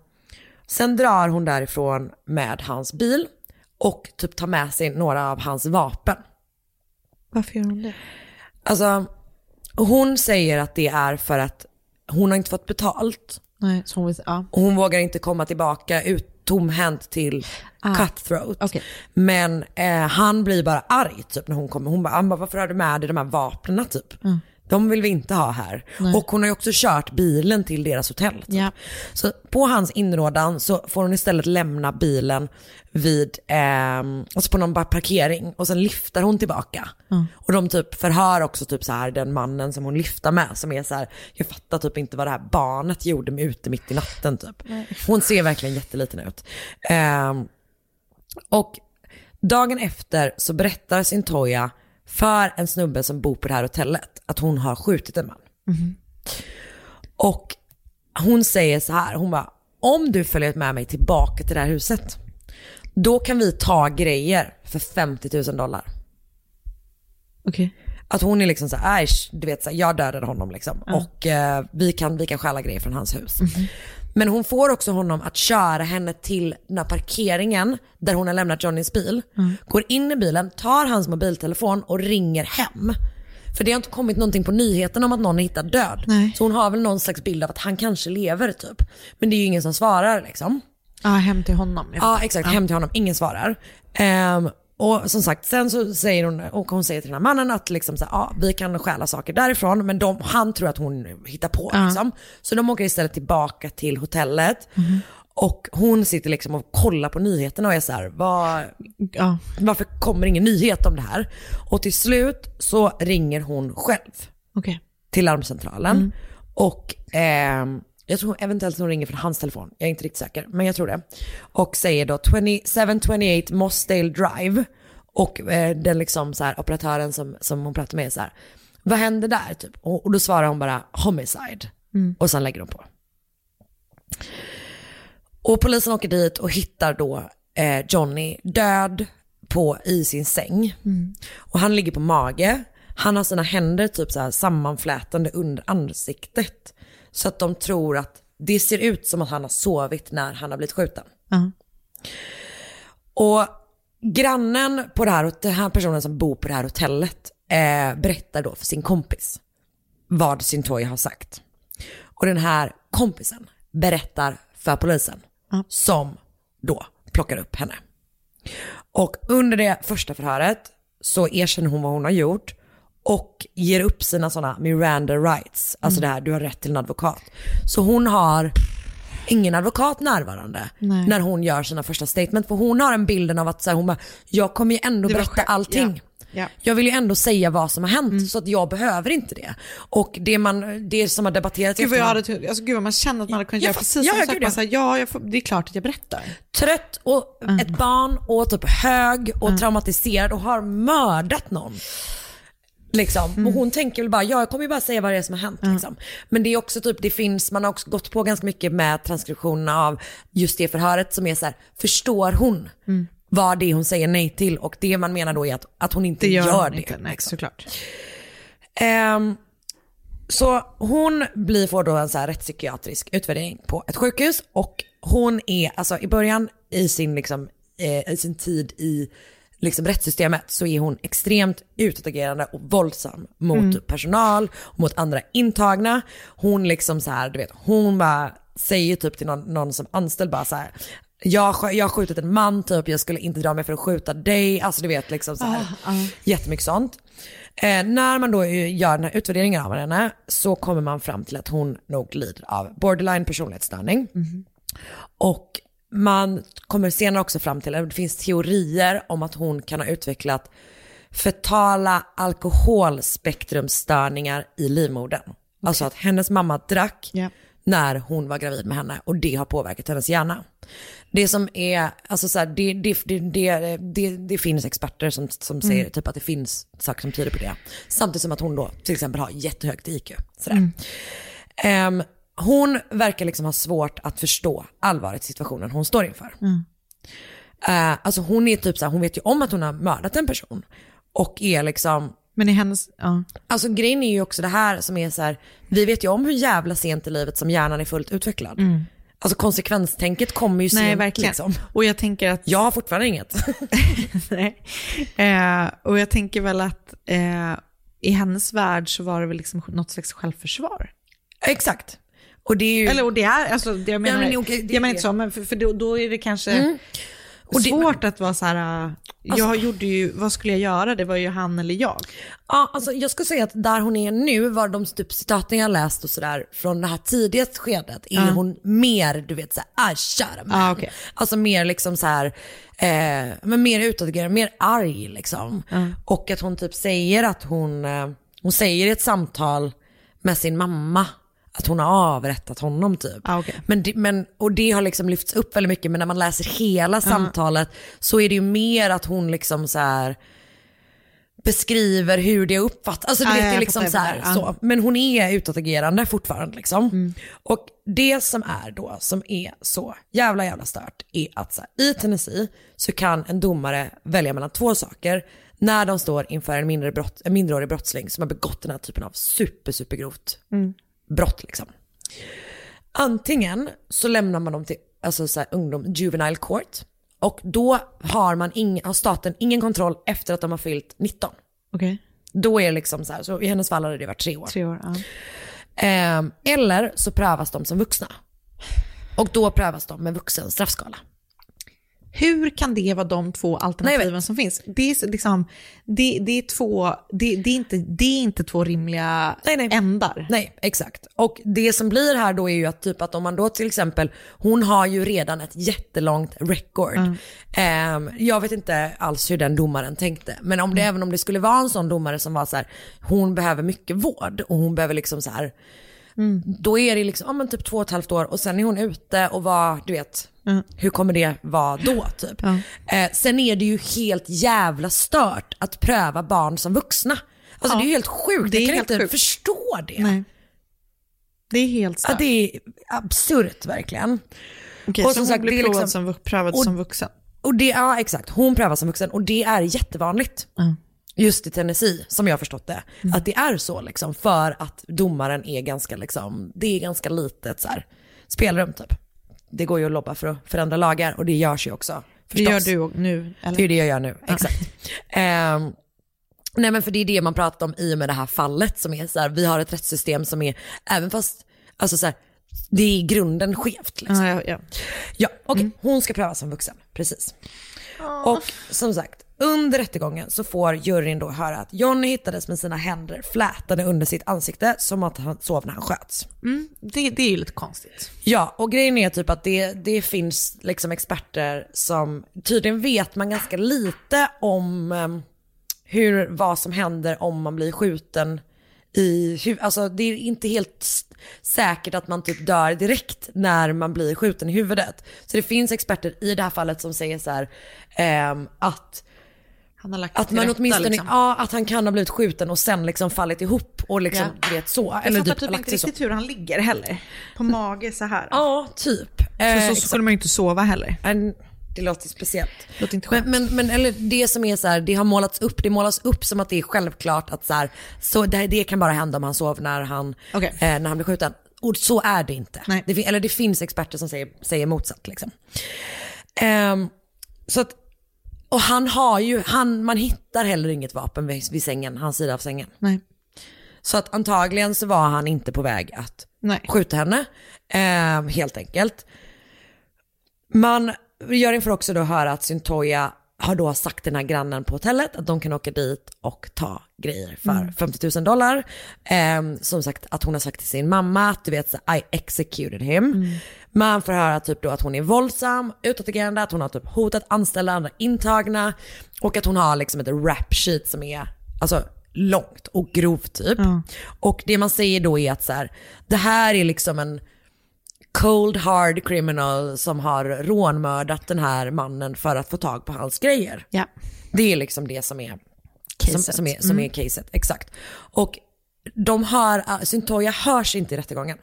sen drar hon därifrån med hans bil och typ tar med sig några av hans vapen. varför gör hon det? Alltså, hon säger att det är för att hon har inte fått betalt Nej, så hon vill, ja. och hon vågar inte komma tillbaka ut tomhänt till Cutthroat. okej. Men eh, han blir bara arg typ när hon kommer. Hon bara, han bara varför har du med dig de här vapnen typ? De vill vi inte ha här. Och hon har ju också kört bilen till deras hotell. Typ. Ja. Så på hans inrådan så får hon istället lämna bilen vid, ehm, alltså på någon parkering och sen lyfter hon tillbaka. Och de typ förhör också typ så här den mannen som hon lyfter med som är så här, jag fattar typ inte vad det här barnet gjorde med ute mitt i natten typ. Hon ser verkligen jätteliten ut. Ehm, och Dagen efter så berättar Sintoya för en snubbe som bor på det här hotellet att hon har skjutit en man. Och hon säger så här, hon bara, om du följer med mig tillbaka till det här huset, då kan vi ta grejer för 50 000 dollar. Okej. Att hon är liksom så här, "Äsch, du vet så här, jag dödade honom liksom. Och eh, vi, kan, vi kan stjäla grejer från hans hus. Men hon får också honom att köra henne till den här parkeringen där hon har lämnat Johnnys bil. Går in i bilen, tar hans mobiltelefon och ringer hem. För det har inte kommit någonting på nyheten om att någon är hittad död. Nej. Så hon har väl någon slags bild av att han kanske lever typ. Men det är ju ingen som svarar liksom. Ja, hem till honom. Ja exakt, hem till honom, ingen svarar. Ehm, och som sagt, sen så säger hon, och hon säger till den här mannen att liksom så, här, ja, vi kan stjäla saker därifrån, men de, han tror att hon hittar på. Liksom. Så de åker istället tillbaka till hotellet. Och hon sitter liksom och kollar på nyheterna och är så här, vad, Ja. varför kommer ingen nyhet om det här? Och till slut så ringer hon själv Okej. till larmcentralen. Och ehm, jag tror eventuellt hon ringer från hans telefon, jag är inte riktigt säker, men jag tror det. Och säger då 2728 Mossdale Drive. Och eh, den liksom så här, operatören som, som hon pratar med är så här, vad händer där? Typ. Och, och då svarar hon bara homicide. Och sen lägger hon på. Och polisen åker dit och hittar då eh, Johnny död på, i sin säng. Och han ligger på mage. Han har sina händer typ så här sammanflätande under ansiktet. Så att de tror att det ser ut som att han har sovit när han har blivit skjuten. Ja. Och grannen på det här, den här personen som bor på det här hotellet eh, berättar då för sin kompis vad Syntoy har sagt. Och den här kompisen berättar för polisen som då plockar upp henne. Och under det första förhöret så erkänner hon vad hon har gjort och ger upp sina sådana Miranda rights, alltså det här du har rätt till en advokat. Så hon har ingen advokat närvarande Nej. när hon gör sina första statement. För hon har en bilden av att så här, hon bara, jag kommer ju ändå berätta allting. Ja. Jag vill ju ändå säga vad som har hänt så att jag behöver inte det. Och det, man, det som har debatterats i Gud vad, jag hade, alltså, gud vad man känner att man hade kunnat Ja, göra precis ja, som ja, sagt. gud, Bara ja. ja, jag får, det är klart att jag berättar. trött och ett barn och typ hög och traumatiserad och har mördat någon. Liksom. Och hon tänker väl bara, ja jag kommer ju bara säga vad det är som har hänt. Liksom. Men det är också typ, det finns, man har också gått på ganska mycket med transkriptionerna av just det förhöret som är så här, förstår hon vad det är hon säger nej till? Och det man menar då är att, att hon inte Det gör, gör det. inte. Nej, liksom. såklart. Ehm, så hon blir, får då en så här rättspsykiatrisk utvärdering på ett sjukhus och hon är, alltså i början i sin, liksom, eh, i sin tid i liksom, rättssystemet så är hon extremt utåtagerande och våldsam mot personal och mot andra intagna. Hon liksom så här, du vet, hon bara säger typ till någon, någon som anställd bara så här, jag, jag har skjutit en man typ, jag skulle inte dra mig för att skjuta dig. Alltså du vet liksom så här, jättemycket sånt. Eh, när man då gör den här utvärderingen av henne så kommer man fram till att hon nog lider av borderline personlighetsstörning. Och man kommer senare också fram till, det finns teorier om att hon kan ha utvecklat fetala alkoholspektrumstörningar i livmodern. Alltså att hennes mamma drack Ja. när hon var gravid med henne och det har påverkat hennes hjärna. Det som är, alltså så här, det, det, det, det, finns experter som, som säger typ att det finns saker som tyder på det. Samtidigt som att hon då till exempel har jättehögt IQ. Sådär. Ehm, hon verkar liksom ha svårt att förstå allvaret i situationen hon står inför. Eh, alltså hon är typ så här, hon vet ju om att hon har mördat en person. Och är liksom, Men i hennes, ja. alltså grejen är ju också det här som är så här, vi vet ju om hur jävla sent i livet som hjärnan är fullt utvecklad. Alltså konsekvenstänket kommer ju sent Nej, verkligen. liksom. Och jag tänker att... Jag har fortfarande inget. Nej. Eh, och jag tänker väl att eh, i hennes värld så var det väl liksom något slags självförsvar. Exakt. Och det är ju... Eller och det är, alltså det jag menar, Ja, men okej, det- jag menar inte så, men för, för då, då är det kanske Och det- svårt att vara så här, äh, jag gjorde ju, vad skulle jag göra? Det var ju han eller jag. Ja, alltså jag skulle säga att där hon är nu var de typ citaten jag läst och sådär från det här tidiga skedet är hon mer, du vet såhär, ah shut man. Ja, okej. Alltså mer liksom så här, eh, men mer utåtagerande, mer arg liksom. Och att hon typ säger att hon, eh, hon säger i ett samtal med sin mamma att hon har avrättat honom typ. Ah, okay. men, det, men, och det har liksom lyfts upp väldigt mycket, men när man läser hela samtalet så är det ju mer att hon liksom så här beskriver hur det har uppfattats. Alltså du Ah, vet, ja, det är jag liksom så här, så. Men hon är utåtagerande fortfarande liksom. Mm. Och det som är då, som är så jävla jävla stört, är att så här, i Tennessee så kan en domare välja mellan två saker när de står inför en, mindre brott, en mindreårig brottsling som har begått den här typen av super, super grovt Mm. Brott liksom. Antingen så lämnar man dem till alltså så här, ungdom, juvenile court, och då har, man ing, har staten ingen kontroll efter att de har fyllt 19. Okej, Då är det liksom så här, så i hennes fall hade det varit tre år. tre år. Ja. Ehm, eller så prövas de som vuxna. Och då prövas de med vuxen straffskala. Hur kan det vara de två Nej, alternativen vet. som finns? Det är, liksom, det, det är, två, det, det, är inte, det är inte två rimliga Nej, nej. ändar. Nej, exakt. Och det som blir här då är ju att typ att om man då till exempel, hon har ju redan ett jättelångt record. Ehm, jag vet inte alls hur den domaren tänkte, men om det, även om det skulle vara en sån domare som var så här, hon behöver mycket vård och hon behöver liksom så här, då är det liksom, ja men typ två och ett halvt år och sen är hon ute och vad, du vet, hur kommer det vara då typ? Eh, sen är det ju helt jävla stört att pröva barn som vuxna. Alltså Ja, det är ju helt sjukt, det är jag kan inte sjukt. förstå det. Nej. Det är helt Ja, stört. det är absurt verkligen. Okej, och så som hon sagt, blir det liksom- som, prövad och- som vuxen? Och det, ja exakt, hon prövas som vuxen och det är jättevanligt. Just i Tennessee, som jag har förstått det. Att det är så liksom, för att domaren är ganska liksom, det är ganska litet så här, spelrum typ. Det går ju att lobba för att förändra lagar och det görs ju också. Det gör förstås. du nu, eller? Det är det jag gör nu, exakt. Ehm, nej men för det är det man pratat om i och med det här fallet som är så här, vi har ett rättssystem som är, även fast, alltså så här, det är i grunden skevt. Liksom. Ja, ja, ja. Ja, okej. Hon ska prövas som vuxen, precis. Och som sagt, under rättegången så får juryn då höra att Johnny hittades med sina händer flätade under sitt ansikte som att han sov när han sköts. Mm, det, det är ju lite konstigt. Ja, och grejen är typ att det, det finns liksom experter som tydligen vet man ganska lite om em, hur, vad som händer om man blir skjuten i huvudet. Alltså det är inte helt säkert att man typ dör direkt när man blir skjuten i huvudet. Så det finns experter i det här fallet som säger så här ehm, att Han har lagt att man rätta, åtminstone, liksom. ja att han kan ha blivit skjuten och sen liksom fallit ihop och liksom Ja. vet så. Jag Eller fattar typ typ inte sig så. riktigt hur han ligger heller. På mage så här. Ja, typ. För Eh, så exakt. skulle man ju inte sova heller. En, det låter speciellt. Låter inte Men, skönt. men, men eller det som är så här, det har målats upp, det målas upp som att det är självklart att så här, så det, det kan bara hända om han sov när han, Okej. eh, när han blir skjuten. Och så är det inte. Nej. Det, eller det finns experter som säger, säger motsatt liksom. Ehm, så att, och han har ju, han, man hittar heller inget vapen vid, vid sängen, hans sida av sängen. Nej. Så att antagligen så var han inte på väg att Nej. skjuta henne, eh, helt enkelt. Man, juryn får också då höra att Syntoja har då sagt till den här grannen på hotellet att de kan åka dit och ta grejer för 50 000 dollar. Eh, som sagt att hon har sagt till sin mamma att du vet så I executed him. Man får höra typ då att hon är våldsam, utåtagerande, att hon har typ hotat anställda, andra intagna och att hon har liksom ett rap sheet som är alltså långt och grovt typ. Och det man säger då är att så här, det här är liksom en cold hard criminal som har rånmördat den här mannen för att få tag på hans grejer. Ja. Det är liksom det som är som, Caset. som, är, som är caset, exakt. Och de hör, Syntoja hörs inte i rättegången.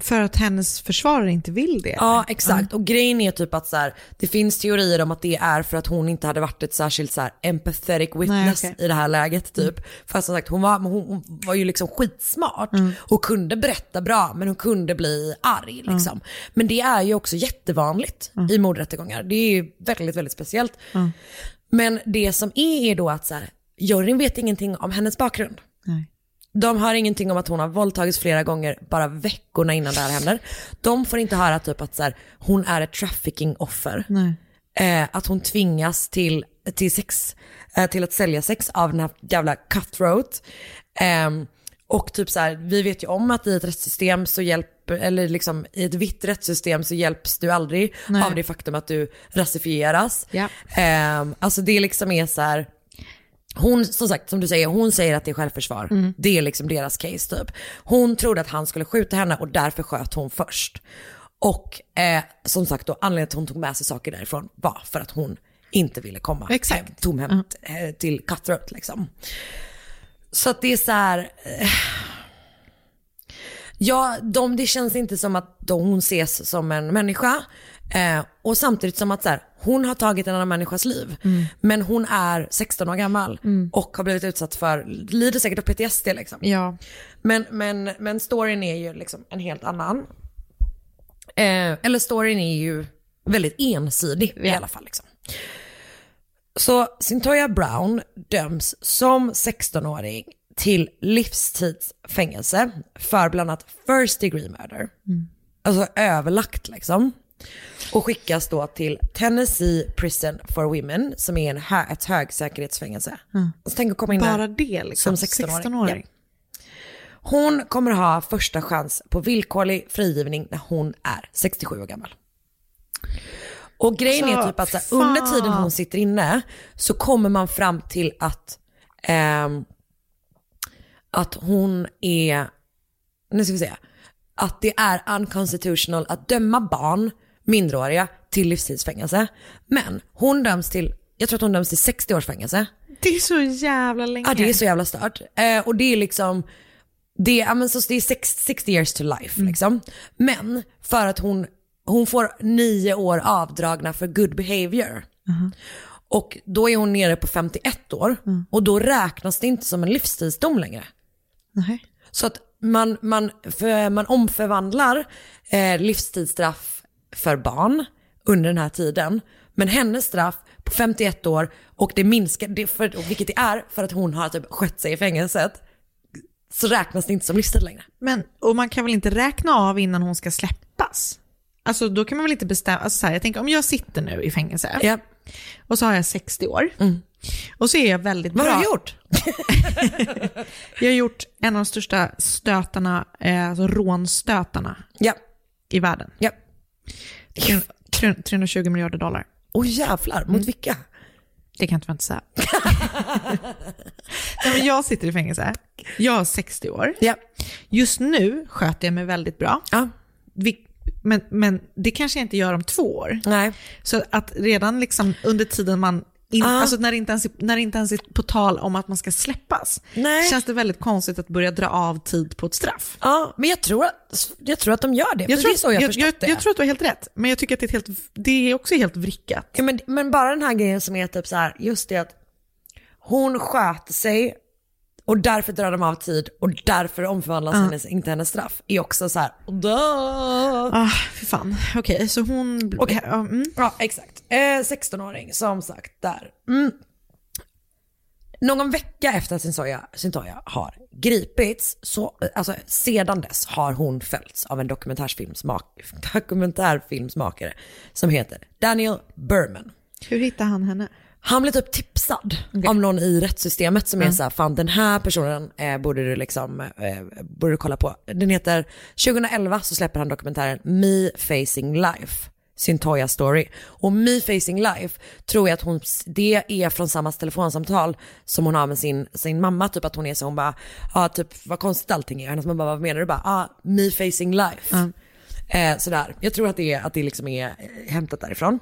För att hennes försvarare inte vill det? Ja, eller? exakt. Och grejen är typ att så här, det finns teorier om att det är för att hon inte hade varit ett särskilt så här, empathetic witness Nej, okej. i det här läget typ. För som sagt, hon var, hon, hon var ju liksom skitsmart och kunde berätta bra, men hon kunde bli arg liksom. Men det är ju också jättevanligt i mordrättegångar. Det är ju väldigt, väldigt speciellt. Men det som är är då att så här, juryn vet ingenting om hennes bakgrund. Nej. De hör ingenting om att hon har våldtagits flera gånger bara veckorna innan det här händer. De får inte höra typ att så här, hon är ett trafficking-offer. Eh, att hon tvingas till, till sex, eh, till att sälja sex av den här jävla cutthroat. Ehm, och typ så här, vi vet ju om att i ett rättssystem så hjälper, eller liksom i ett vitt rättssystem så hjälps du aldrig Nej. av det faktum att du rasifieras. Ja. Ehm, alltså det liksom är så här, hon, som sagt, som du säger, hon säger att det är självförsvar. Mm. Det är liksom deras case typ. Hon trodde att han skulle skjuta henne och därför sköt hon först. Och eh, som sagt då, anledningen till att hon tog med sig saker därifrån var för att hon inte ville komma Exakt. hem, tomhänt eh, till Cutthroat liksom. Så att det är så här, eh, ja, de, det känns inte som att hon ses som en människa. Eh, och samtidigt som att så här, hon har tagit en annan människas liv. Men hon är 16 år gammal och har blivit utsatt för, lider säkert av PTSD liksom. Ja. Men, men, men storyn är ju liksom en helt annan. Eh, eller storyn är ju väldigt ensidig i alla fall. Liksom. Så Syntoya Brown döms som 16-åring till livstidsfängelse för bland annat first degree murder. Alltså överlagt liksom. Och skickas då till Tennessee Prison for Women som är en hö ett högsäkerhetsfängelse. Mm. Så tänk att komma in Bara där det liksom, som 16-åring. 16-åring. Ja. Hon kommer ha första chans på villkorlig frigivning när hon är 67 år gammal. Och grejen Alltså, är typ att så här, under tiden hon sitter inne så kommer man fram till att, ehm, att hon är, nu ska vi se, att det är unconstitutional att döma barn, minderåriga, till livstidsfängelse. Men hon döms till, jag tror att hon döms till 60 års fängelse. Det är så jävla länge. Ja det är så jävla stört. Eh, och det är liksom, det, ja, men så det är sex, 60 years to life liksom. Men för att hon, hon får nio år avdragna för good behavior. Och då är hon nere på 51 år och då räknas det inte som en livstidsdom längre. Så att man, man, man omförvandlar eh, livstidsstraff för barn under den här tiden. Men hennes straff på 51 år och det minskar, det för, vilket det är för att hon har typ skött sig i fängelset, så räknas det inte som livstid längre. Men, och man kan väl inte räkna av innan hon ska släppas? Alltså då kan man väl inte bestämma, alltså så här, jag tänker om jag sitter nu i fängelse Ja. och så har jag 60 år och så är jag väldigt Vad bra. har du gjort? Jag har gjort en av de största stötarna, eh, alltså rånstötarna Ja. i världen. Ja. Tre- tre- 320 miljarder dollar. Åh jävlar, mot vilka? Det kan jag inte säga. Nej, men jag sitter i fängelse. Jag är 60 år. Ja. Just nu sköter jag mig väldigt bra. Ja. Vi, men, men det kanske jag inte gör om två år. Nej. Så att redan liksom under tiden man, in, Ah. alltså när det, inte ens, är- när inte ens är på tal om att man ska släppas, Nej. känns det väldigt konstigt att börja dra av tid på ett straff. Ja, men jag tror att, jag tror att de gör det. för det är så jag, jag, jag, det. jag tror att du har helt rätt, men jag tycker att det är, helt, det är också helt vrickat. Ja, men, men bara den här grejen som är typ så här, just det att hon sköter sig och därför drar de av tid och därför omförvandlas hennes, inte hennes straff. Är också så här. Ah, fy fan. Okej, så hon... Okej. Ja, mm. Ja, exakt. Eh, 16-åring, som sagt, där. Mm. Någon vecka efter att Syntoya, Syntoya har gripits, så, alltså sedan dess har hon följts av en dokumentärfilmsmak, dokumentärfilmsmakare som heter Daniel Berman. Hur hittar han henne? Han blev typ tipsad av någon i rättssystemet som är så här, fan den här personen eh, borde du liksom, eh, borde du kolla på. Den heter, 2011 så släpper han dokumentären Me Facing Life. Syntoya story. Och Me Facing Life tror jag att hon, det är från samma telefonsamtal som hon har med sin, sin mamma, typ att hon är så, hon bara, ja ah, typ vad konstigt allting är. Hennes mamma bara, vad menar du? Bara, ah, Me Facing Life. Eh, sådär. Jag tror att det, är, att det liksom är eh, hämtat därifrån.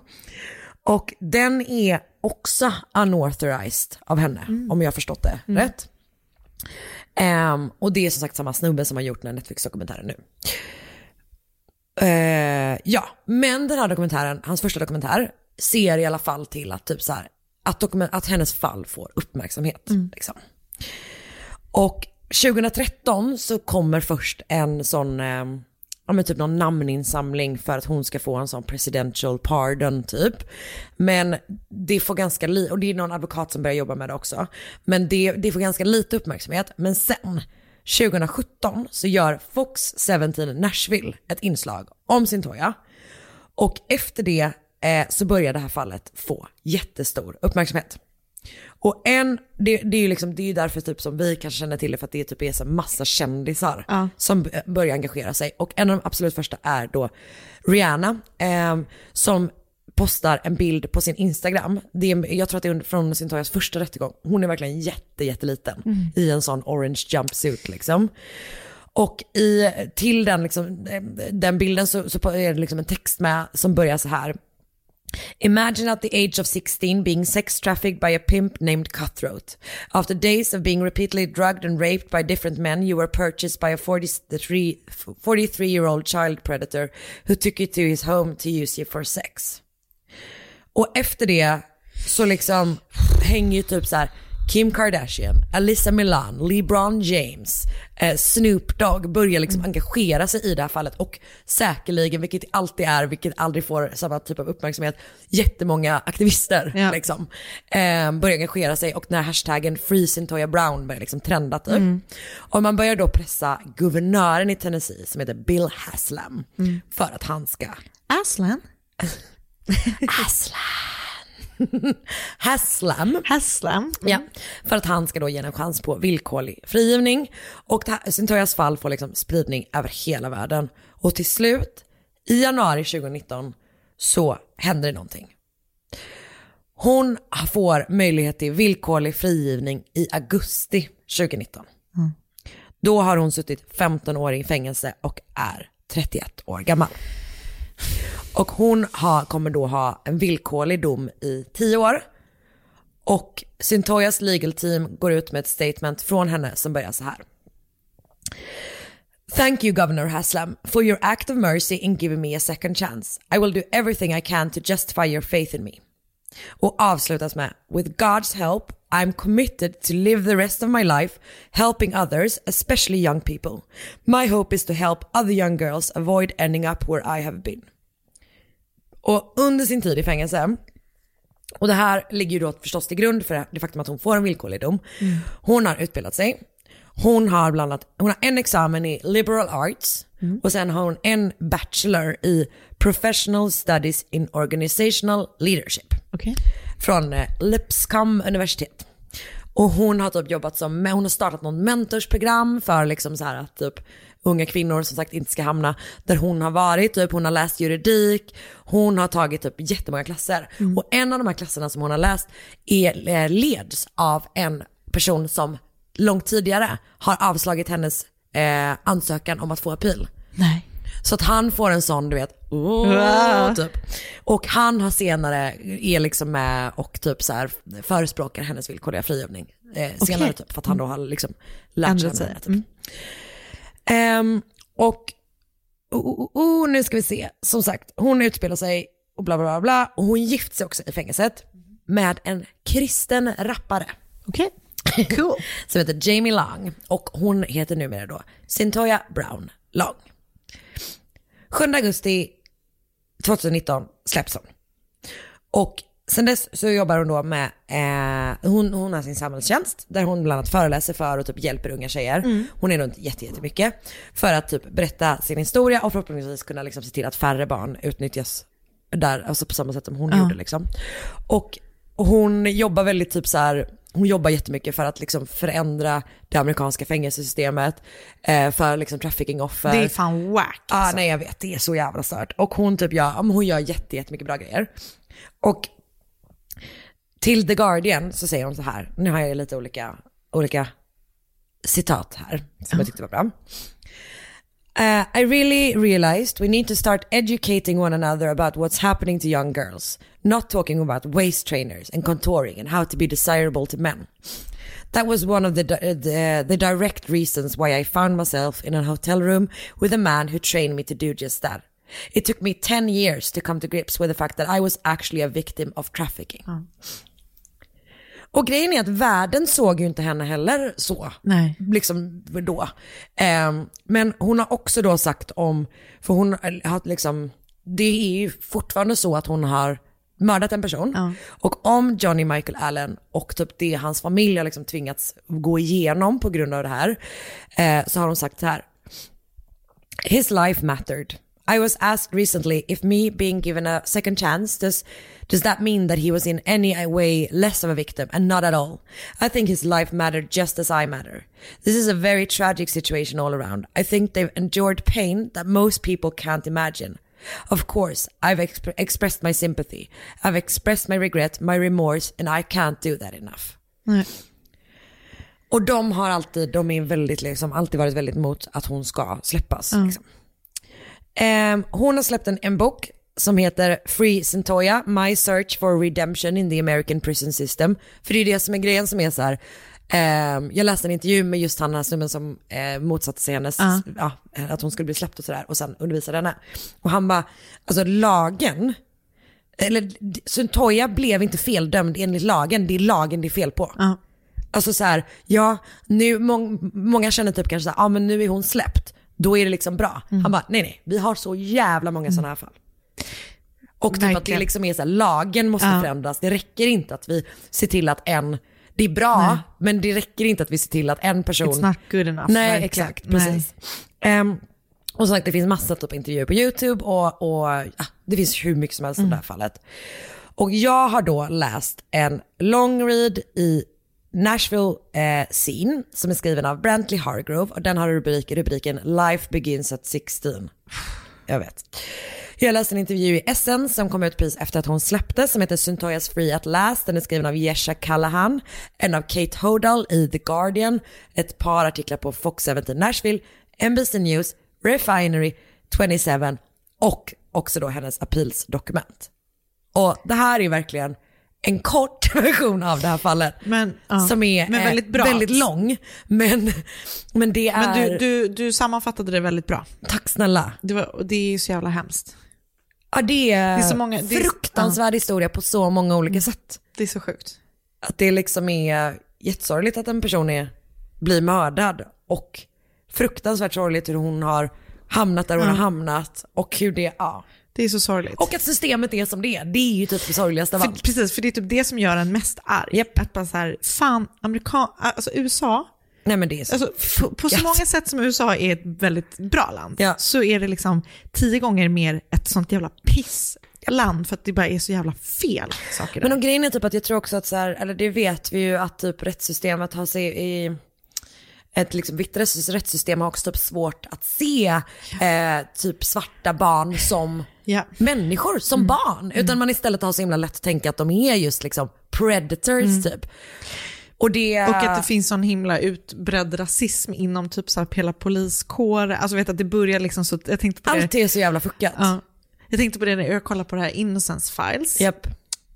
Och den är också unauthorized av henne, om jag har förstått det rätt. Ehm, och det är som sagt samma snubbe som har gjort den här Netflix-dokumentären nu. Eh, ja, men den här dokumentären, hans första dokumentär, ser i alla fall till att, typ så här, att, att hennes fall får uppmärksamhet. Liksom. Och 2013 så kommer först en sån, eh, ja men typ någon namninsamling för att hon ska få en sån presidential pardon typ. Men det får ganska lite, och det är någon advokat som börjar jobba med det också. Men det, det får ganska lite uppmärksamhet. Men sen, 2017 så gör Fox 17 Nashville ett inslag om Syntoya. Och efter det eh, så börjar det här fallet få jättestor uppmärksamhet. Och en, det, det är ju liksom, det är därför typ som vi kanske känner till det för att det typ är så massa kändisar Ja. som börjar engagera sig. Och en av de absolut första är då Rihanna, eh, som postar en bild på sin Instagram. Det är, jag tror att det är från Syntoyas första rättegång. Hon är verkligen jätte, jätteliten Mm. i en sån orange jumpsuit liksom. Och i, till den, liksom, den bilden så, så är det liksom en text med som börjar så här. Imagine at the age of 16 being sex trafficked by a pimp named Cutthroat. After days of being repeatedly drugged and raped by different men, you were purchased by a 43, 43 year old child predator who took you to his home to use you for sex. Och efter det så liksom hänger ju typ så här Kim Kardashian, Alyssa Milan, LeBron James, eh, Snoop Dogg börjar liksom engagera sig i det här fallet och säkerligen, vilket alltid är, vilket aldrig får samma typ av uppmärksamhet, jättemånga aktivister liksom, eh, börjar engagera sig och den här hashtaggen Free Syntoya Brown börjar liksom trenda typ. Mm. Och man börjar då pressa guvernören i Tennessee som heter Bill Haslam Mm. för att han ska Aslan? Aslan. Haslam. Haslam. Ja, för att han ska då ge en chans på villkorlig frigivning. Och Syntoyas fall får liksom spridning över hela världen. Och till slut, i januari 2019, så händer det någonting. Hon får möjlighet till villkorlig frigivning i augusti 2019. Mm. Då har hon suttit 15 år i fängelse och är 31 år gammal. Och hon har, kommer då ha en villkorlig dom i 10 år. Och Syntoyas legal team går ut med ett statement från henne som börjar så här. Thank you Governor Haslam for your act of mercy in giving me a second chance. I will do everything I can to justify your faith in me. Och avslutas med With God's help I'm committed to live the rest of my life helping others, especially young people. My hope is to help other young girls avoid ending up where I have been. Och under sin tid i fängelse, och det här ligger ju då förstås till grund för det faktum att hon får en villkorlig dom. Hon har utbildat sig. Hon har bland annat, hon har en examen i liberal arts och sen har hon en bachelor i professional studies in organizational leadership. Från eh, Lipscomb universitet. Och hon har typ jobbat som, hon har startat något mentorsprogram för liksom så här att typ unga kvinnor som sagt inte ska hamna där hon har varit. Typ hon har läst juridik, hon har tagit typ jättemånga klasser. Och en av de här klasserna som hon har läst är, eh, leds av en person som långt tidigare har avslagit hennes eh, ansökan om att få appeal. Nej. Så att han får en sån, du vet, åh, Wow. typ. Och han har senare, är liksom med och typ så här förespråkar hennes villkorliga frigivning. Eh, senare Okej. typ, för att han då har liksom lärt sig henne. Typ. Ehm, och, oh, oh, oh, nu ska vi se, som sagt, hon utspelar sig och bla bla bla, bla och hon gift sig också i fängelset med en kristen rappare. Okej, cool. som heter Jamie Long och hon heter numera då Syntoya Brown Long. 7 augusti 2019 släpps hon. Och sen dess så jobbar hon då med, eh, hon, hon har sin samhällstjänst där hon bland annat föreläser för och typ hjälper unga tjejer. Mm. Hon är runt jätte, jättemycket för att typ berätta sin historia och förhoppningsvis kunna liksom se till att färre barn utnyttjas där, alltså på samma sätt som hon Ja. gjorde liksom. Och, och hon jobbar väldigt typ så här, hon jobbar jättemycket för att liksom förändra det amerikanska fängelsesystemet, eh, för liksom trafficking-offer. Det är fan wack. Ja, ah, nej jag vet, det är så jävla stört. Och hon typ gör, ja, hon gör jätte, jättemycket bra grejer. Och till The Guardian så säger hon så här, nu har jag lite olika, olika citat här som jag tyckte var bra. Uh, I really realized we need to start educating one another about what's happening to young girls, not talking about waist trainers and contouring and how to be desirable to men. That was one of the, the, the direct reasons why I found myself in a hotel room with a man who trained me to do just that. It took me 10 years to come to grips with the fact that I was actually a victim of trafficking. Och grejen är att världen såg ju inte henne heller så. Nej. Liksom då. Ehm, men hon har också då sagt om, för hon har liksom, det är ju fortfarande så att hon har mördat en person. Och om Johnny Michael Allen och typ det hans familj har liksom tvingats gå igenom på grund av det här, eh, så har hon sagt så här. His life mattered. I was asked recently if me being given a second chance does does that mean that he was in any way less of a victim and not at all. I think his life mattered just as I matter. This is a very tragic situation all around. I think they've endured pain that most people can't imagine. Of course, I've exp- expressed my sympathy. I've expressed my regret, my remorse and I can't do that enough. Nej. Och de har alltid, de är väldigt liksom, alltid varit väldigt emot att hon ska släppas. Mm. Liksom. Ehm, hon har släppt en, en bok som heter Free Centoya, My Search for Redemption in the American Prison System. För det är det som är grejen som är så här, ehm, jag läste en intervju med just han den här snubben som eh, motsatte sig hennes, Ja. ja, att hon skulle bli släppt och sådär och sen undervisade henne. Och han bara, alltså lagen, eller Centoya blev inte feldömd enligt lagen, det är lagen det är fel på. Ja. Alltså så här, ja, nu, mång, många känner typ kanske så här, ja men nu är hon släppt, då är det liksom bra. Mm. Han bara, nej nej, vi har så jävla många sådana här fall. Och typ att det liksom är så här, lagen måste Ja. förändras. Det räcker inte att vi ser till att en, det är bra, Nej. men det räcker inte att vi ser till att en person... It's not good enough. Nej, verkligen. exakt, precis. Ehm, och som sagt, det finns massa typ intervjuer på YouTube och, och ja, det finns hur mycket som helst om det här fallet. Och jag har då läst en long read i Nashville eh, Scene som är skriven av Brantley Hargrove och den har rubrik, rubriken Life begins at 16. Jag vet. Jag läste en intervju i Essence som kom ut precis efter att hon släpptes som heter Syntoyas Free at Last. Den är skriven av Yesha Callahan, en av Kate Hodal i The Guardian, ett par artiklar på Fox 17 Nashville, NBC News, Refinery, 27 och också då hennes appealsdokument. Och det här är verkligen en kort version av det här fallet. Men, ja. Som är Men eh, väldigt bra. väldigt lång. Men, men det är... Men du, du, du sammanfattade det väldigt bra. Tack snälla. Det, var, det är ju så jävla hemskt. Ja, det är, Det är så många- det är- fruktansvärd historia på så många olika sätt. Det är så sjukt. Att det liksom är jättesorgligt att en person är, blir mördad och fruktansvärt sorgligt hur hon har hamnat där hon Ja. har hamnat och hur det, ja. Det är så sorgligt. Och att systemet är som det är, det är ju typ det sorgligaste av allt. precis, för det är typ det som gör en mest arg. Att bara så här, fan, amerikan, alltså USA, Nej men det är så alltså, på, så många sätt som USA är ett väldigt bra land, Ja. så är det liksom tio gånger mer ett sånt jävla pissland för att det bara är så jävla fel saker där. Men och grejen är typ att jag tror också att så här, eller det vet vi ju att typ rättssystemet har sig i ett liksom vitt rätts- rättssystem har också typ svårt att se eh, typ svarta barn som Ja. människor, som barn. Utan man istället har så himla lätt att tänka att de är just liksom predators typ. Och det... Och att det finns sån himla utbredd rasism inom typ så här hela poliskår. Alltså vet att det börjar liksom så, jag tänkte på det. Allt är så jävla fuckat. Ja. Jag tänkte på det när jag kollade på det här Innocence Files. Japp.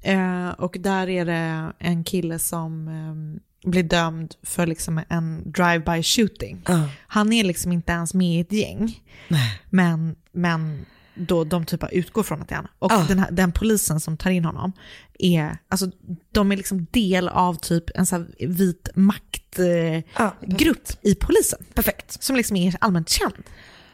Eh, och där är det en kille som eh, blir dömd för liksom en drive-by shooting. Ja. Han är liksom inte ens med i ett gäng. Men, men då de typ utgår från att det är han. Och Ja. den, här, den polisen som tar in honom är, alltså de är liksom del av typ en här vit maktgrupp eh, grupp i polisen. Perfekt. Som liksom är allmänt känd.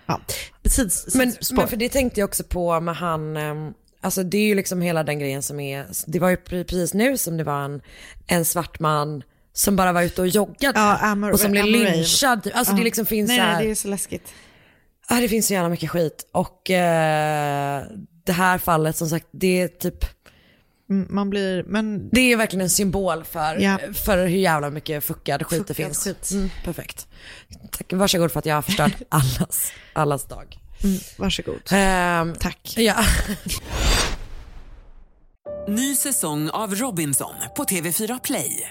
Ja, precis. Men, men för det tänkte jag också på med han, ehm, alltså det är ju liksom hela den grejen som är, det var ju pre- precis nu som det var en, en svart man som bara var ute och joggade Ja, Amar- och som blev lynchad. Alltså Ja. det liksom finns nej, så här, nej, det är så läskigt. ja, det finns så jävla mycket skit. Och eh, det här fallet som sagt, det är typ, Mm, Man blir, men det är verkligen en symbol för, Ja. för hur jävla mycket fuckad skit det Fuckad finns. skit. Mm, perfekt. Tack, varsågod för att jag har förstört allas, allas dag. mm, varsågod. Ehm, Tack. ja. Ny säsong av Robinson på TV4 Play.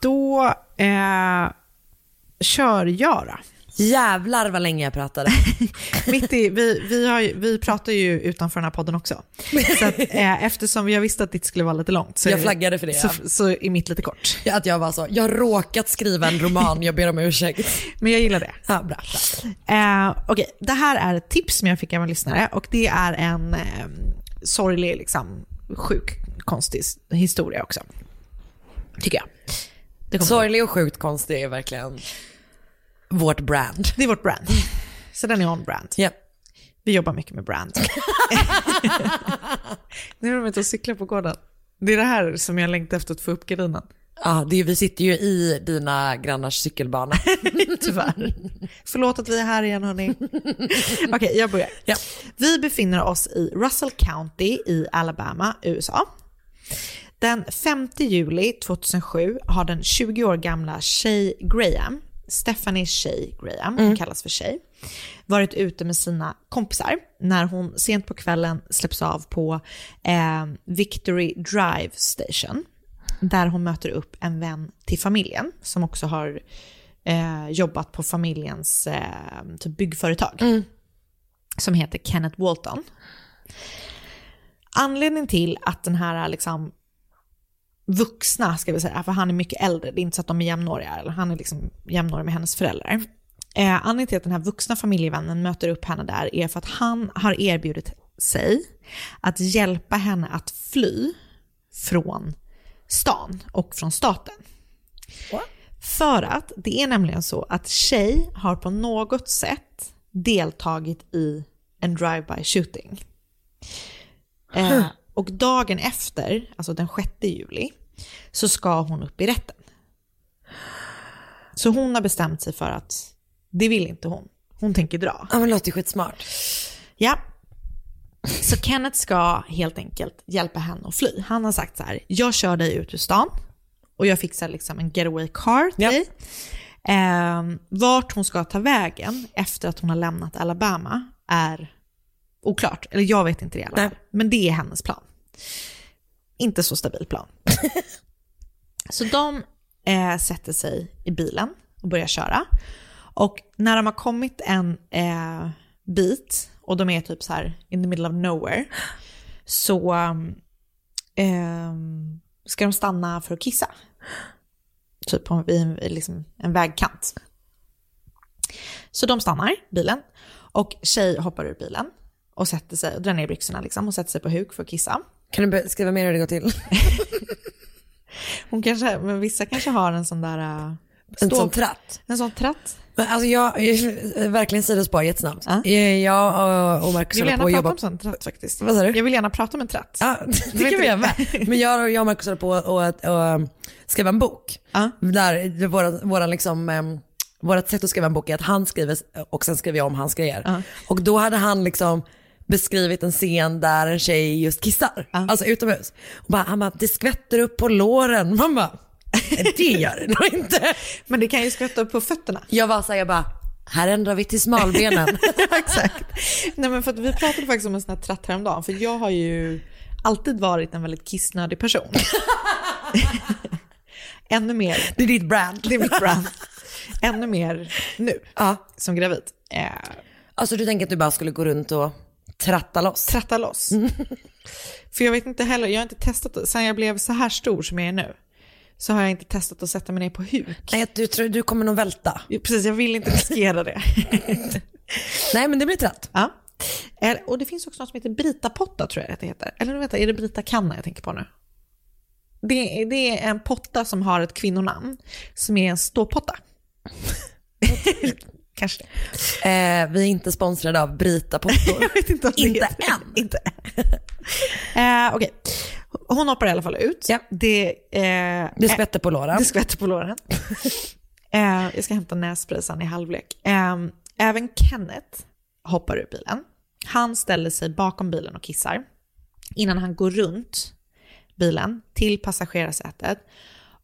då eh, kör jag då. Jävlar vad länge jag pratade. Mitt i, vi, vi, har, vi pratar ju utanför den här podden också. Så att, eh, eftersom jag visste att ditt skulle vara lite långt så, Jag flaggade för det, Så, ja. så är mitt lite kort. Att jag var så, jag har råkat skriva en roman, jag ber om ursäkt. Men jag gillar det. Ja, bra. Eh, Okej, det här är ett tips som jag fick av en lyssnare och det är en eh, sorglig, liksom, sjuk, konstig historia också. Tycker jag. Sorglig och sjukt konstig är verkligen vårt brand. Det är vårt brand. Så den är on brand. Ja. Vi jobbar mycket med brand. nu är de ute och cyklar på gården. Det är det här som jag längtar efter att få upp gardinen. Ja, det är, vi sitter ju i dina grannars cykelbana. Tyvärr. Förlåt att vi är här igen hörni. Okej, jag börjar. Ja. Vi befinner oss i Russell County i Alabama, USA. Den 5 juli 2007 har den 20 år gamla Shay Graham, Stephanie Shay Graham, hon kallas för Shay, varit ute med sina kompisar när hon sent på kvällen släpps av på eh, Victory Drive Station. Där hon möter upp en vän till familjen som också har eh, jobbat på familjens eh, typ byggföretag. Som heter Kenneth Walton. Anledningen till att den här liksom vuxna, ska vi säga, för han är mycket äldre, det är inte så att de är jämnåriga, eller han är liksom jämnårig med hennes föräldrar. Eh, anledningen till att den här vuxna familjevännen möter upp henne där är för att han har erbjudit sig att hjälpa henne att fly från stan och från staten. För att det är nämligen så att Shay har på något sätt deltagit i en drive-by shooting. Eh, och dagen efter, alltså den 6 juli, så ska hon upp i rätten. Så hon har bestämt sig för att det vill inte hon. Hon tänker dra. Ja men låter skitsmart. Ja. Så Kenneth ska helt enkelt hjälpa henne att fly. Han har sagt så här, jag kör dig ut ur stan och jag fixar liksom en getaway car till dig. Ehm, vart hon ska ta vägen efter att hon har lämnat Alabama är oklart. Eller jag vet inte det i alla fall. Men det är hennes plan. Inte så stabil plan. så de eh, sätter sig i bilen och börjar köra. Och när de har kommit en eh, bit och de är typ så här in the middle of nowhere så eh, ska de stanna för att kissa. Typ på vid en, liksom en vägkant. Så de stannar bilen och tjej hoppar ur bilen och sätter sig och drar ner byxorna liksom och sätter sig på huk för att kissa. Kan du beskriva mer hur det går till? Hon kanske, men vissa kanske har en sån där... Uh, En sån tratt? En sån tratt. Men alltså jag, jag verkligen sidospår jättesnabbt. Jag och- och Marcus Jag vill håller på gärna att prata jobba om sån tratt faktiskt. Vad sa du? Jag vill gärna prata om en tratt. Ja, det kan vi göra med. Men jag, jag och Marcus håller på att att skriva en bok. Där våra, våra liksom, em, vårat sätt att skriva en bok är att han skriver och sen skriver jag om hans grejer. Och då hade han liksom beskrivit en scen där en tjej just kissar, alltså utomhus. Och bara, han bara, det skvätter upp på låren. Man bara, det gör det nog inte. Men det kan ju skvätta upp på fötterna. Jag var så här, jag bara, här ändrar vi till smalbenen. Exakt. Nej men för att vi pratade faktiskt om en sån här tratt häromdagen, för jag har ju alltid varit en väldigt kissnödig person. Ännu mer. Det är ditt brand. Det är mitt brand. Ännu mer nu, som gravid. Eh, Alltså du tänker att du bara skulle gå runt och tratta loss? Tratta loss. För jag vet inte heller, jag har inte testat, sen jag blev så här stor som jag är nu, så har jag inte testat att sätta mig ner på huk. Nej, du tror du kommer nog välta. Precis, jag vill inte riskera det. Nej, men det blir tratt. Ja. Och det finns också något som heter Brita-potta tror jag att det heter. Eller vänta, är det Brita-kanna jag tänker på nu? Det det är en potta som har ett kvinnonamn, som är en ståpotta. Kanske. Eh, vi är inte sponsrade av Brita pottor. Jag vet inte om Inte än. Inte eh, Okej, hon hoppar i alla fall ut. Det, eh, Det skvätter på låren. Det skvätter på låren. eh, jag ska hämta nässpray sen i halvlek. Eh, även Kenneth hoppar ur bilen. Han ställer sig bakom bilen och kissar. Innan han går runt bilen till passagerarsätet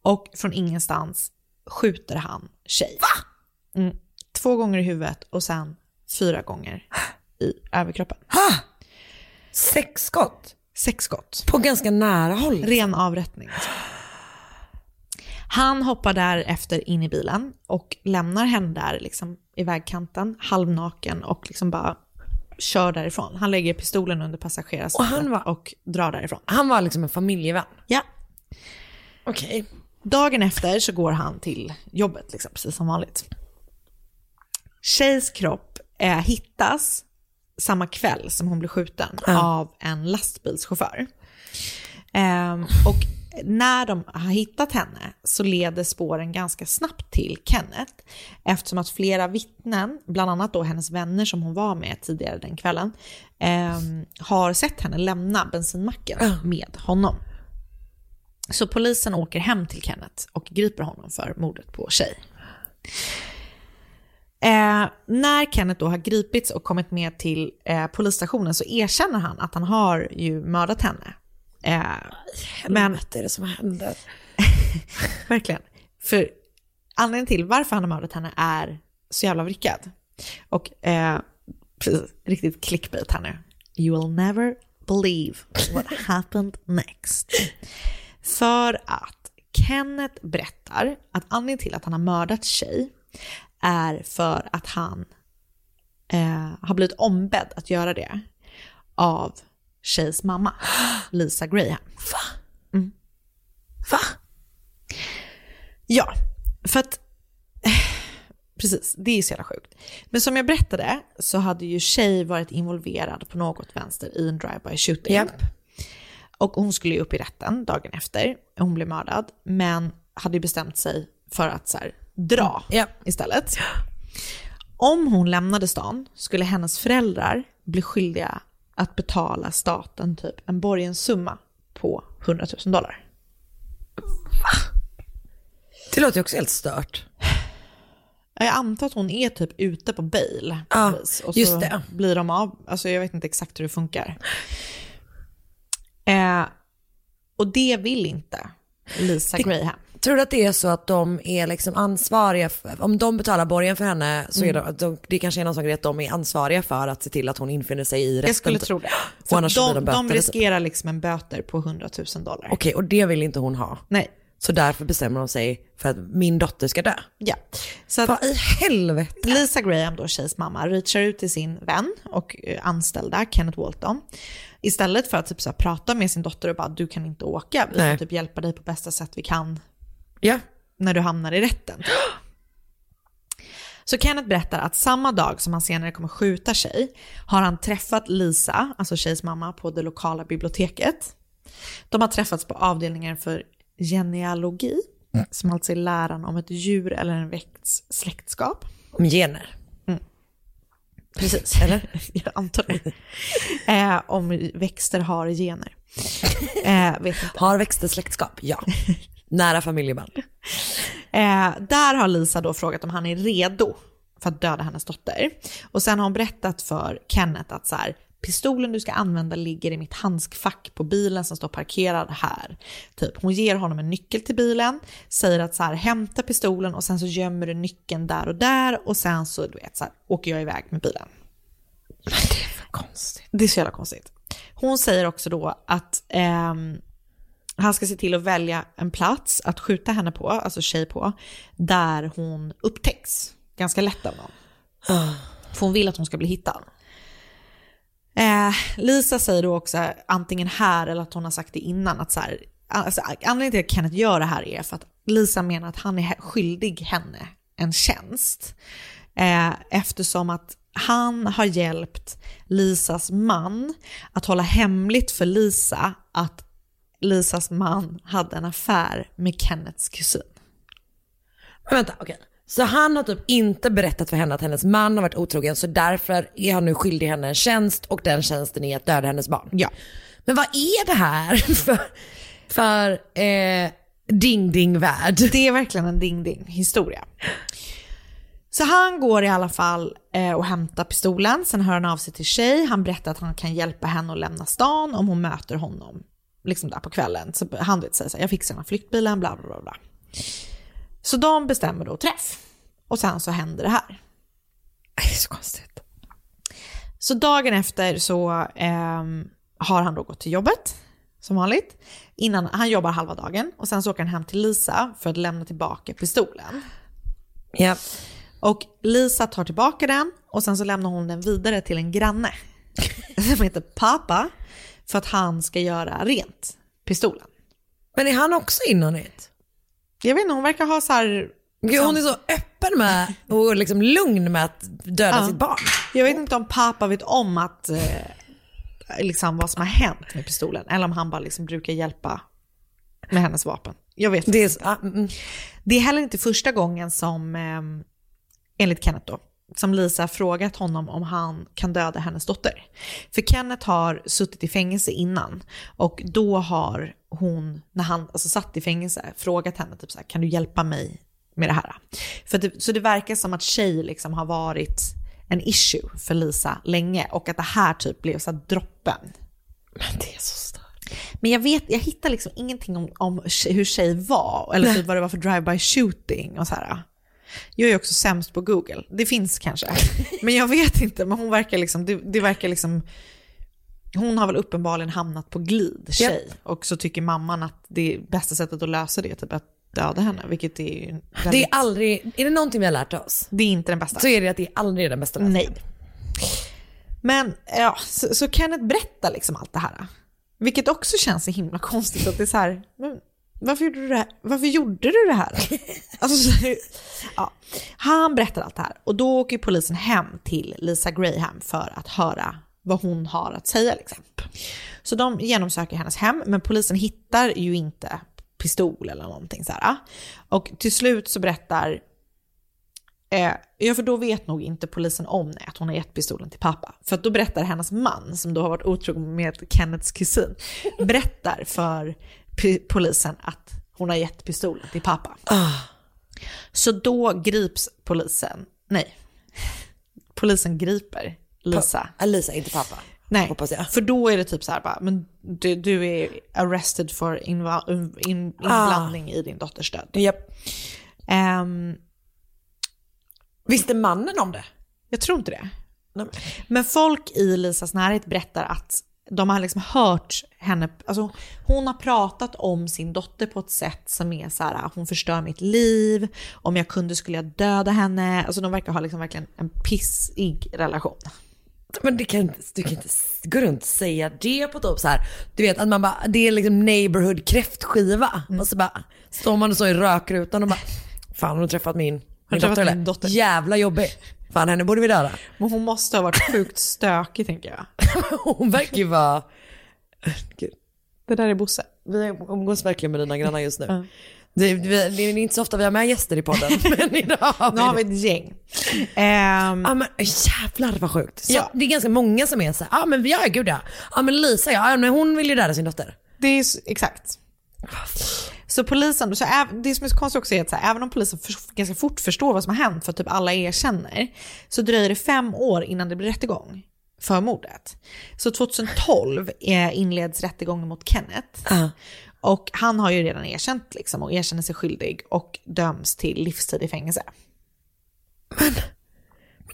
och från ingenstans skjuter han tjej. Va? Mm. Två gånger i huvudet och sen fyra gånger i överkroppen. Sex skott? Sex skott. På ganska nära håll. Ren avrättning. Han hoppar därefter in i bilen och lämnar henne där liksom, i vägkanten, halvnaken och liksom bara kör därifrån. Han lägger pistolen under passagerarsätet Och och drar därifrån. Han var liksom en familjevän? Ja. Okej. Dagen efter så går han till jobbet, liksom, precis som vanligt. Tjejs kropp eh, hittas samma kväll som hon blir skjuten av en lastbilschaufför. Ehm, och när de har hittat henne så leder spåren ganska snabbt till Kenneth eftersom att flera vittnen, bland annat då hennes vänner som hon var med tidigare den kvällen, ehm, har sett henne lämna bensinmacken med honom. Så polisen åker hem till Kenneth och griper honom för mordet på tjej. Eh, när Kenneth då har gripits och kommit med till eh, polisstationen så erkänner han att han har ju mördat henne. Eh, men är det som händer? Verkligen. För anledningen till varför han har mördat henne är så jävla vrickad. Och eh, precis, riktigt clickbait här nu. You will never believe what happened next. För att Kenneth berättar att anledningen till att han har mördat tjej är för att han eh, har blivit ombedd att göra det av tjejs mamma, Lisa Graham. Va? Mm. Va? Ja, för att Precis, det är så jävla sjukt. Men som jag berättade så hade ju tjej varit involverad på något vänster i en drive-by shooting. Japp. Och hon skulle ju upp i rätten dagen efter. Hon blev mördad, men hade ju bestämt sig för att så här, dra istället. Om hon lämnade stan skulle hennes föräldrar bli skyldiga att betala staten typ en borgenssumma på 100 000 dollar. Det låter ju också helt stört. Jag antar att hon är typ ute på bail. Ja, precis. och just så det. blir de av. Alltså jag vet inte exakt hur det funkar. Eh, och det vill inte Lisa Det- Graham. Tror du att det är så att de är liksom ansvariga, för, om de betalar borgen för henne så är Mm. de, det kanske är någon sån grej att de är ansvariga för att se till att hon infinner sig i rätten. Jag skulle tro det. Så de, de de böter. riskerar liksom en böter på 100 000 dollar. Okej, och det vill inte hon ha. Nej. Så därför bestämmer de sig för att min dotter ska dö. Ja. Så att Vad i helvete? Lisa Graham, då tjejs mamma, reachar ut till sin vän och eh, anställda, Kenneth Walton. Istället för att typ så här, prata med sin dotter och bara du kan inte åka, vi får typ hjälpa dig på bästa sätt vi kan Ja. när du hamnar i rätten. Så Kenneth berättar att samma dag som han senare kommer skjuta tjej har han träffat Lisa, alltså tjejs mamma, på det lokala biblioteket. De har träffats på avdelningen för genealogi, som alltså är läran om ett djur eller en växts släktskap. Om gener. Precis, eller? Jag antar det. Eh, om växter har gener. Eh. Har växter släktskap? Ja. Nära familjeband. Eh, där har Lisa då frågat om han är redo för att döda hennes dotter. Och sen har hon berättat för Kenneth att så här, pistolen du ska använda ligger i mitt handskfack på bilen som står parkerad här. Typ, hon ger honom en nyckel till bilen, säger att så här, hämta pistolen och sen så gömmer du nyckeln där och där och sen så du vet, så här, åker jag iväg med bilen. Det är för konstigt. Det är så jävla konstigt. Hon säger också då att ehm, han ska se till att välja en plats att skjuta henne på, alltså tjej på, där hon upptäcks ganska lätt av någon. För hon vill att hon ska bli hittad. Eh, Lisa säger då också antingen här eller att hon har sagt det innan att så här, alltså, anledningen till att Kenneth gör det här är för att Lisa menar att han är skyldig henne en tjänst. Eh, eftersom att han har hjälpt Lisas man att hålla hemligt för Lisa att Lisas man hade en affär med Kennets kusin. Men vänta, okej. Så han har typ inte berättat för henne att hennes man har varit otrogen så därför är han nu skyldig henne en tjänst och den tjänsten är att döda hennes barn. Ja. Men vad är det här för, för eh, ding-ding-värld? Det är verkligen en ding-ding historia. Så han går i alla fall eh, och hämtar pistolen, sen hör han av sig till tjej, han berättar att han kan hjälpa henne att lämna stan om hon möter honom liksom där på kvällen. Så han vet, säger så här, jag fixar den här flyktbilen, bla bla bla. bla. Så de bestämmer då träff. Och sen så händer det här. Det är så konstigt. Så dagen efter så ehm, har han då gått till jobbet som vanligt. Innan, han jobbar halva dagen och sen så åker han hem till Lisa för att lämna tillbaka pistolen. Ja. Och Lisa tar tillbaka den och sen så lämnar hon den vidare till en granne som heter Papa för att han ska göra rent pistolen. Men är han också inonit? Jag vet inte, hon verkar ha så här... Gud, hon är så öppen med och liksom lugn med att döda Ja. sitt barn. Jag vet inte om pappa vet om att, eh, liksom vad som har hänt med pistolen eller om han bara liksom brukar hjälpa med hennes vapen. Jag vet Det är, inte. ah, mm. Det är heller inte första gången som, eh, enligt Kenneth då, som Lisa frågat honom om han kan döda hennes dotter. För Kenneth har suttit i fängelse innan och då har hon, när han alltså, satt i fängelse, frågat henne typ så här, kan du hjälpa mig med det här? För det, så det verkar som att tjej liksom har varit en issue för Lisa länge och att det här typ blev så här droppen. Men det är så stört. Men jag vet, jag hittar liksom ingenting om, om tjej- hur tjej var, eller typ vad det var för drive-by shooting och så här. Jag är också sämst på Google, det finns kanske. Men jag vet inte, men hon verkar liksom, det, det verkar liksom, hon har väl uppenbarligen hamnat på glid, tjej. Och så tycker mamman att det bästa sättet att lösa det är typ att döda henne, vilket är ju väldigt, Det är aldrig, är det någonting vi har lärt oss? det är inte den bästa. Så är det att det är aldrig den bästa lösningen. Nej. Men ja, så, så Kenneth berättar liksom allt det här. Vilket också känns så himla konstigt att det är så här, men varför gjorde du det här? Varför gjorde du det här? alltså, så, ja. Han berättar allt det här och då åker polisen hem till Lisa Graham för att höra vad hon har att säga. Liksom. Så de genomsöker hennes hem, men polisen hittar ju inte pistol eller någonting så här. Och till slut så berättar Eh, ja, för då vet nog inte polisen om nej, att hon har gett pistolen till pappa. För då berättar hennes man, som då har varit otrogen med Kennets kusin, berättar för polisen att hon har gett pistolen till pappa. Så då grips polisen, nej, polisen griper Lisa. Pa- Lisa, inte pappa. Nej, Hoppas jag. för då är det typ så här bara, men du, du är arrested for in, inblandning i din dotters död. Japp. Ehm, Visste mannen om det? Jag tror inte det. Nej. Men folk i Lisas närhet berättar att de har liksom hört henne, alltså hon har pratat om sin dotter på ett sätt som är så här, hon förstör mitt liv, om jag kunde skulle jag döda henne. Alltså de verkar ha liksom verkligen en pissig relation. Men det kan, du kan inte gå runt och säga det på typ så här. Du vet att man bara, det är liksom neighborhood kräftskiva. Och så bara står man så i rökrutan och bara, fan har du träffat min, min dotter, eller? min dotter? Jävla jobbig. Fan henne borde vi döda. Men hon måste ha varit sjukt stökig tänker jag. Hon verkar ju vara, Gud, Det där är Bosse. vi umgås verkligen med dina grannar just nu. Det, det, det är inte så ofta vi har med gäster i podden, men idag har vi Nu har vi ett gäng. Ehm, Ja men jävlar vad sjukt. Så Ja. Det är ganska många som är så ja men ja gud ja. Ja men Lisa ja, men hon vill ju döda sin dotter. Det är exakt. Så polisen, så det som är så konstigt också är att här, även om polisen för, ganska fort förstår vad som har hänt för typ alla erkänner, så dröjer det fem år innan det blir rättegång för mordet. Så 2012 är- inleds rättegången mot Kenneth. Och han har ju redan erkänt liksom, och erkänner sig skyldig och döms till livstid i fängelse.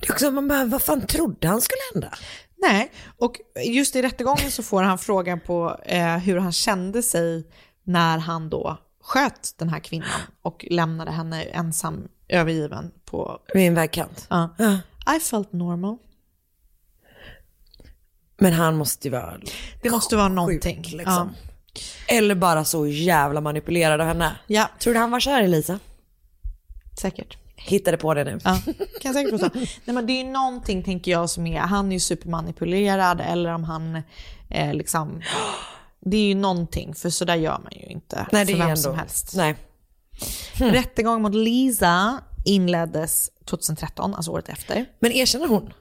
Det är också, man bara, vad fan trodde han skulle hända? Nej, och just i rättegången så får han frågan på eh, hur han kände sig när han då sköt den här kvinnan och lämnade henne ensam övergiven på... Vid en vägkant. Ja. Ja. I felt normal. Men han måste ju vara Det måste vara någonting. sjuk liksom. Eller bara så jävla manipulerad av henne. Ja, Tror du han var kär i Lisa? säkert. Hittade på det nu. Ja, kan jag säkert påstå. Nej, men det är ju någonting, tänker jag, som är, han är ju supermanipulerad eller om han eh, liksom... Det är ju någonting, för så där gör man ju inte Nej det för vem ändå. som helst. Nej. Rättegång mot Lisa inleddes 2013, alltså året efter. Men erkänner hon?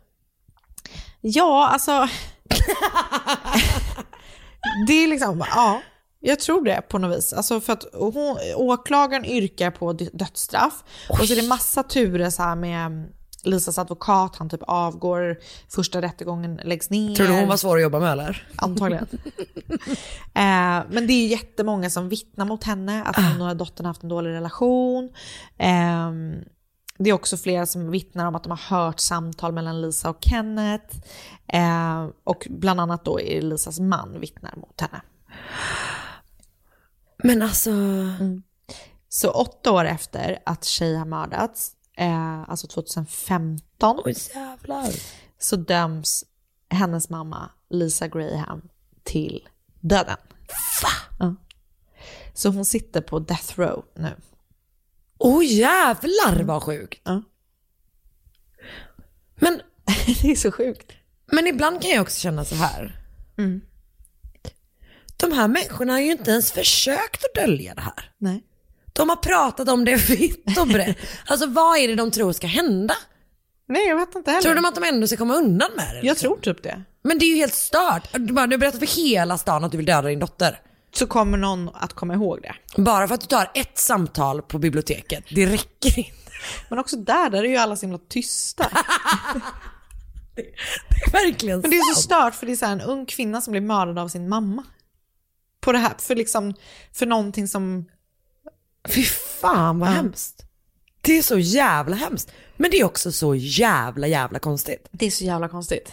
Ja, alltså... det är liksom, ja. Jag tror det på något vis. Alltså för att hon, åklagaren yrkar på dö- dödsstraff. Och så är det massa turer så här med Lisas advokat, han typ avgår, första rättegången läggs ner. Tror du hon var svår att jobba med eller? Antagligen. eh, men det är ju jättemånga som vittnar mot henne, att hon och dottern har haft en dålig relation. Eh, det är också flera som vittnar om att de har hört samtal mellan Lisa och Kenneth. Eh, och bland annat då är Lisas man vittnar mot henne. Men alltså... Så åtta år efter att tjej har mördats, eh, alltså 2015, Oj, jävlar. så döms hennes mamma Lisa Graham till döden. Ja. Så hon sitter på death row nu. Åh oh, jävlar vad sjukt. Ja. Men, Det är så sjukt. men ibland kan jag också känna så här. Mm. De här människorna har ju inte ens försökt att dölja det här. Nej. De har pratat om det vitt och brett. Alltså vad är det de tror ska hända? Nej, jag vet inte heller. Tror de att de ändå ska komma undan med det? Jag liksom? tror typ det. Men det är ju helt stört. Du, bara, du berättar för hela stan att du vill döda din dotter. Så kommer någon att komma ihåg det. Bara för att du tar ett samtal på biblioteket. Det räcker inte. Men också där, där är ju alla så himla tysta. Det är verkligen Men det är så stört för det är så här en ung kvinna som blir mördad av sin mamma. På det här, för liksom, för någonting som... Fy fan vad Ja. hemskt. Det är så jävla hemskt. Men det är också så jävla jävla konstigt. Det är så jävla konstigt.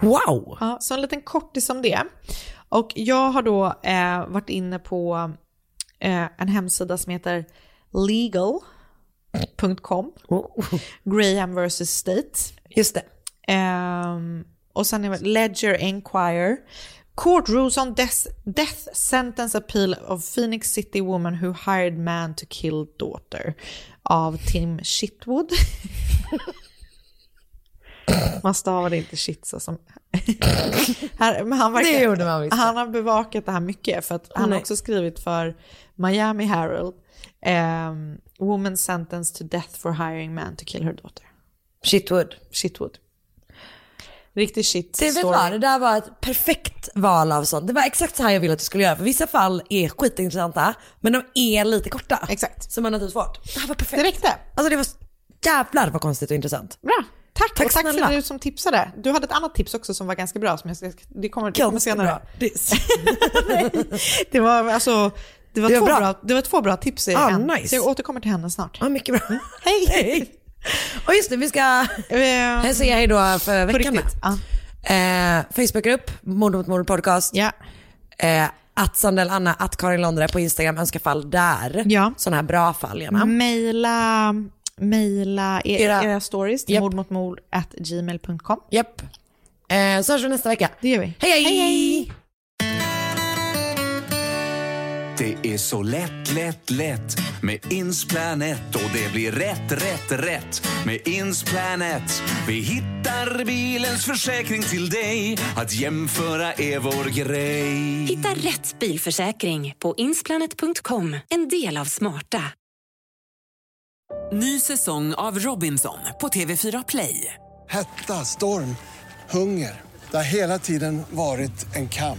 Wow! Ja, så en liten kortis om det. Och jag har då eh, varit inne på eh, en hemsida som heter legal.com. Graham vs. State. Just det. Ehm, och sen är det Ledger Enquire. Court rules on death, death sentence appeal of Phoenix City woman who hired man to kill daughter. Av Tim Shitwood. Man stavar det inte shit så som... Men han, verkar, Det gjorde man visst. han har bevakat det här mycket för att han har också skrivit för Miami Herald. Um, woman sentenced to death for hiring man to kill her daughter. Shitwood. Shitwood. Riktig shit Det vet vad, det där var ett perfekt val av sånt. Det var exakt så här jag ville att du skulle göra. För vissa fall är skitintressanta, men de är lite korta. Exakt. Så man har inte svårt. Det här var perfekt. Det räckte. Alltså det var jävlar vad konstigt och intressant. Bra. Tack, Tack och tack snälla. för att du som tipsade. Du hade ett annat tips också som var ganska bra. Som jag ska, det kommer, det kommer senare. Det var alltså... Det var, Det var två bra. bra. det var två bra tips i Ah, en. nice. Så jag återkommer till henne snart. Ja, mycket bra. Hej! Hej! Och just det, vi ska Eh, säga hej då för veckan. Ja. Eh, Facebookgrupp, Mord mot mord podcast. Ja. Eh, att Sandell Anna, att Karin Londre på Instagram, önskar fall där. Ja. Sådana här bra fall gärna. Maila, maila er, Era- era, stories till Japp. mordmotmord at gmail.com. Japp. Eh, så hörs vi nästa vecka. Det gör vi. Hej hej! Hej, hej. Det är så lätt, lätt, lätt med Insplanet och det blir rätt, rätt, rätt med Insplanet. Vi hittar bilens försäkring till dig. Att jämföra är vår grej. Hitta rätt bilförsäkring på insplanet.com. En del av smarta. Ny säsong av Robinson på TV4 Play. Hetta, storm, hunger. Det har hela tiden varit en kamp.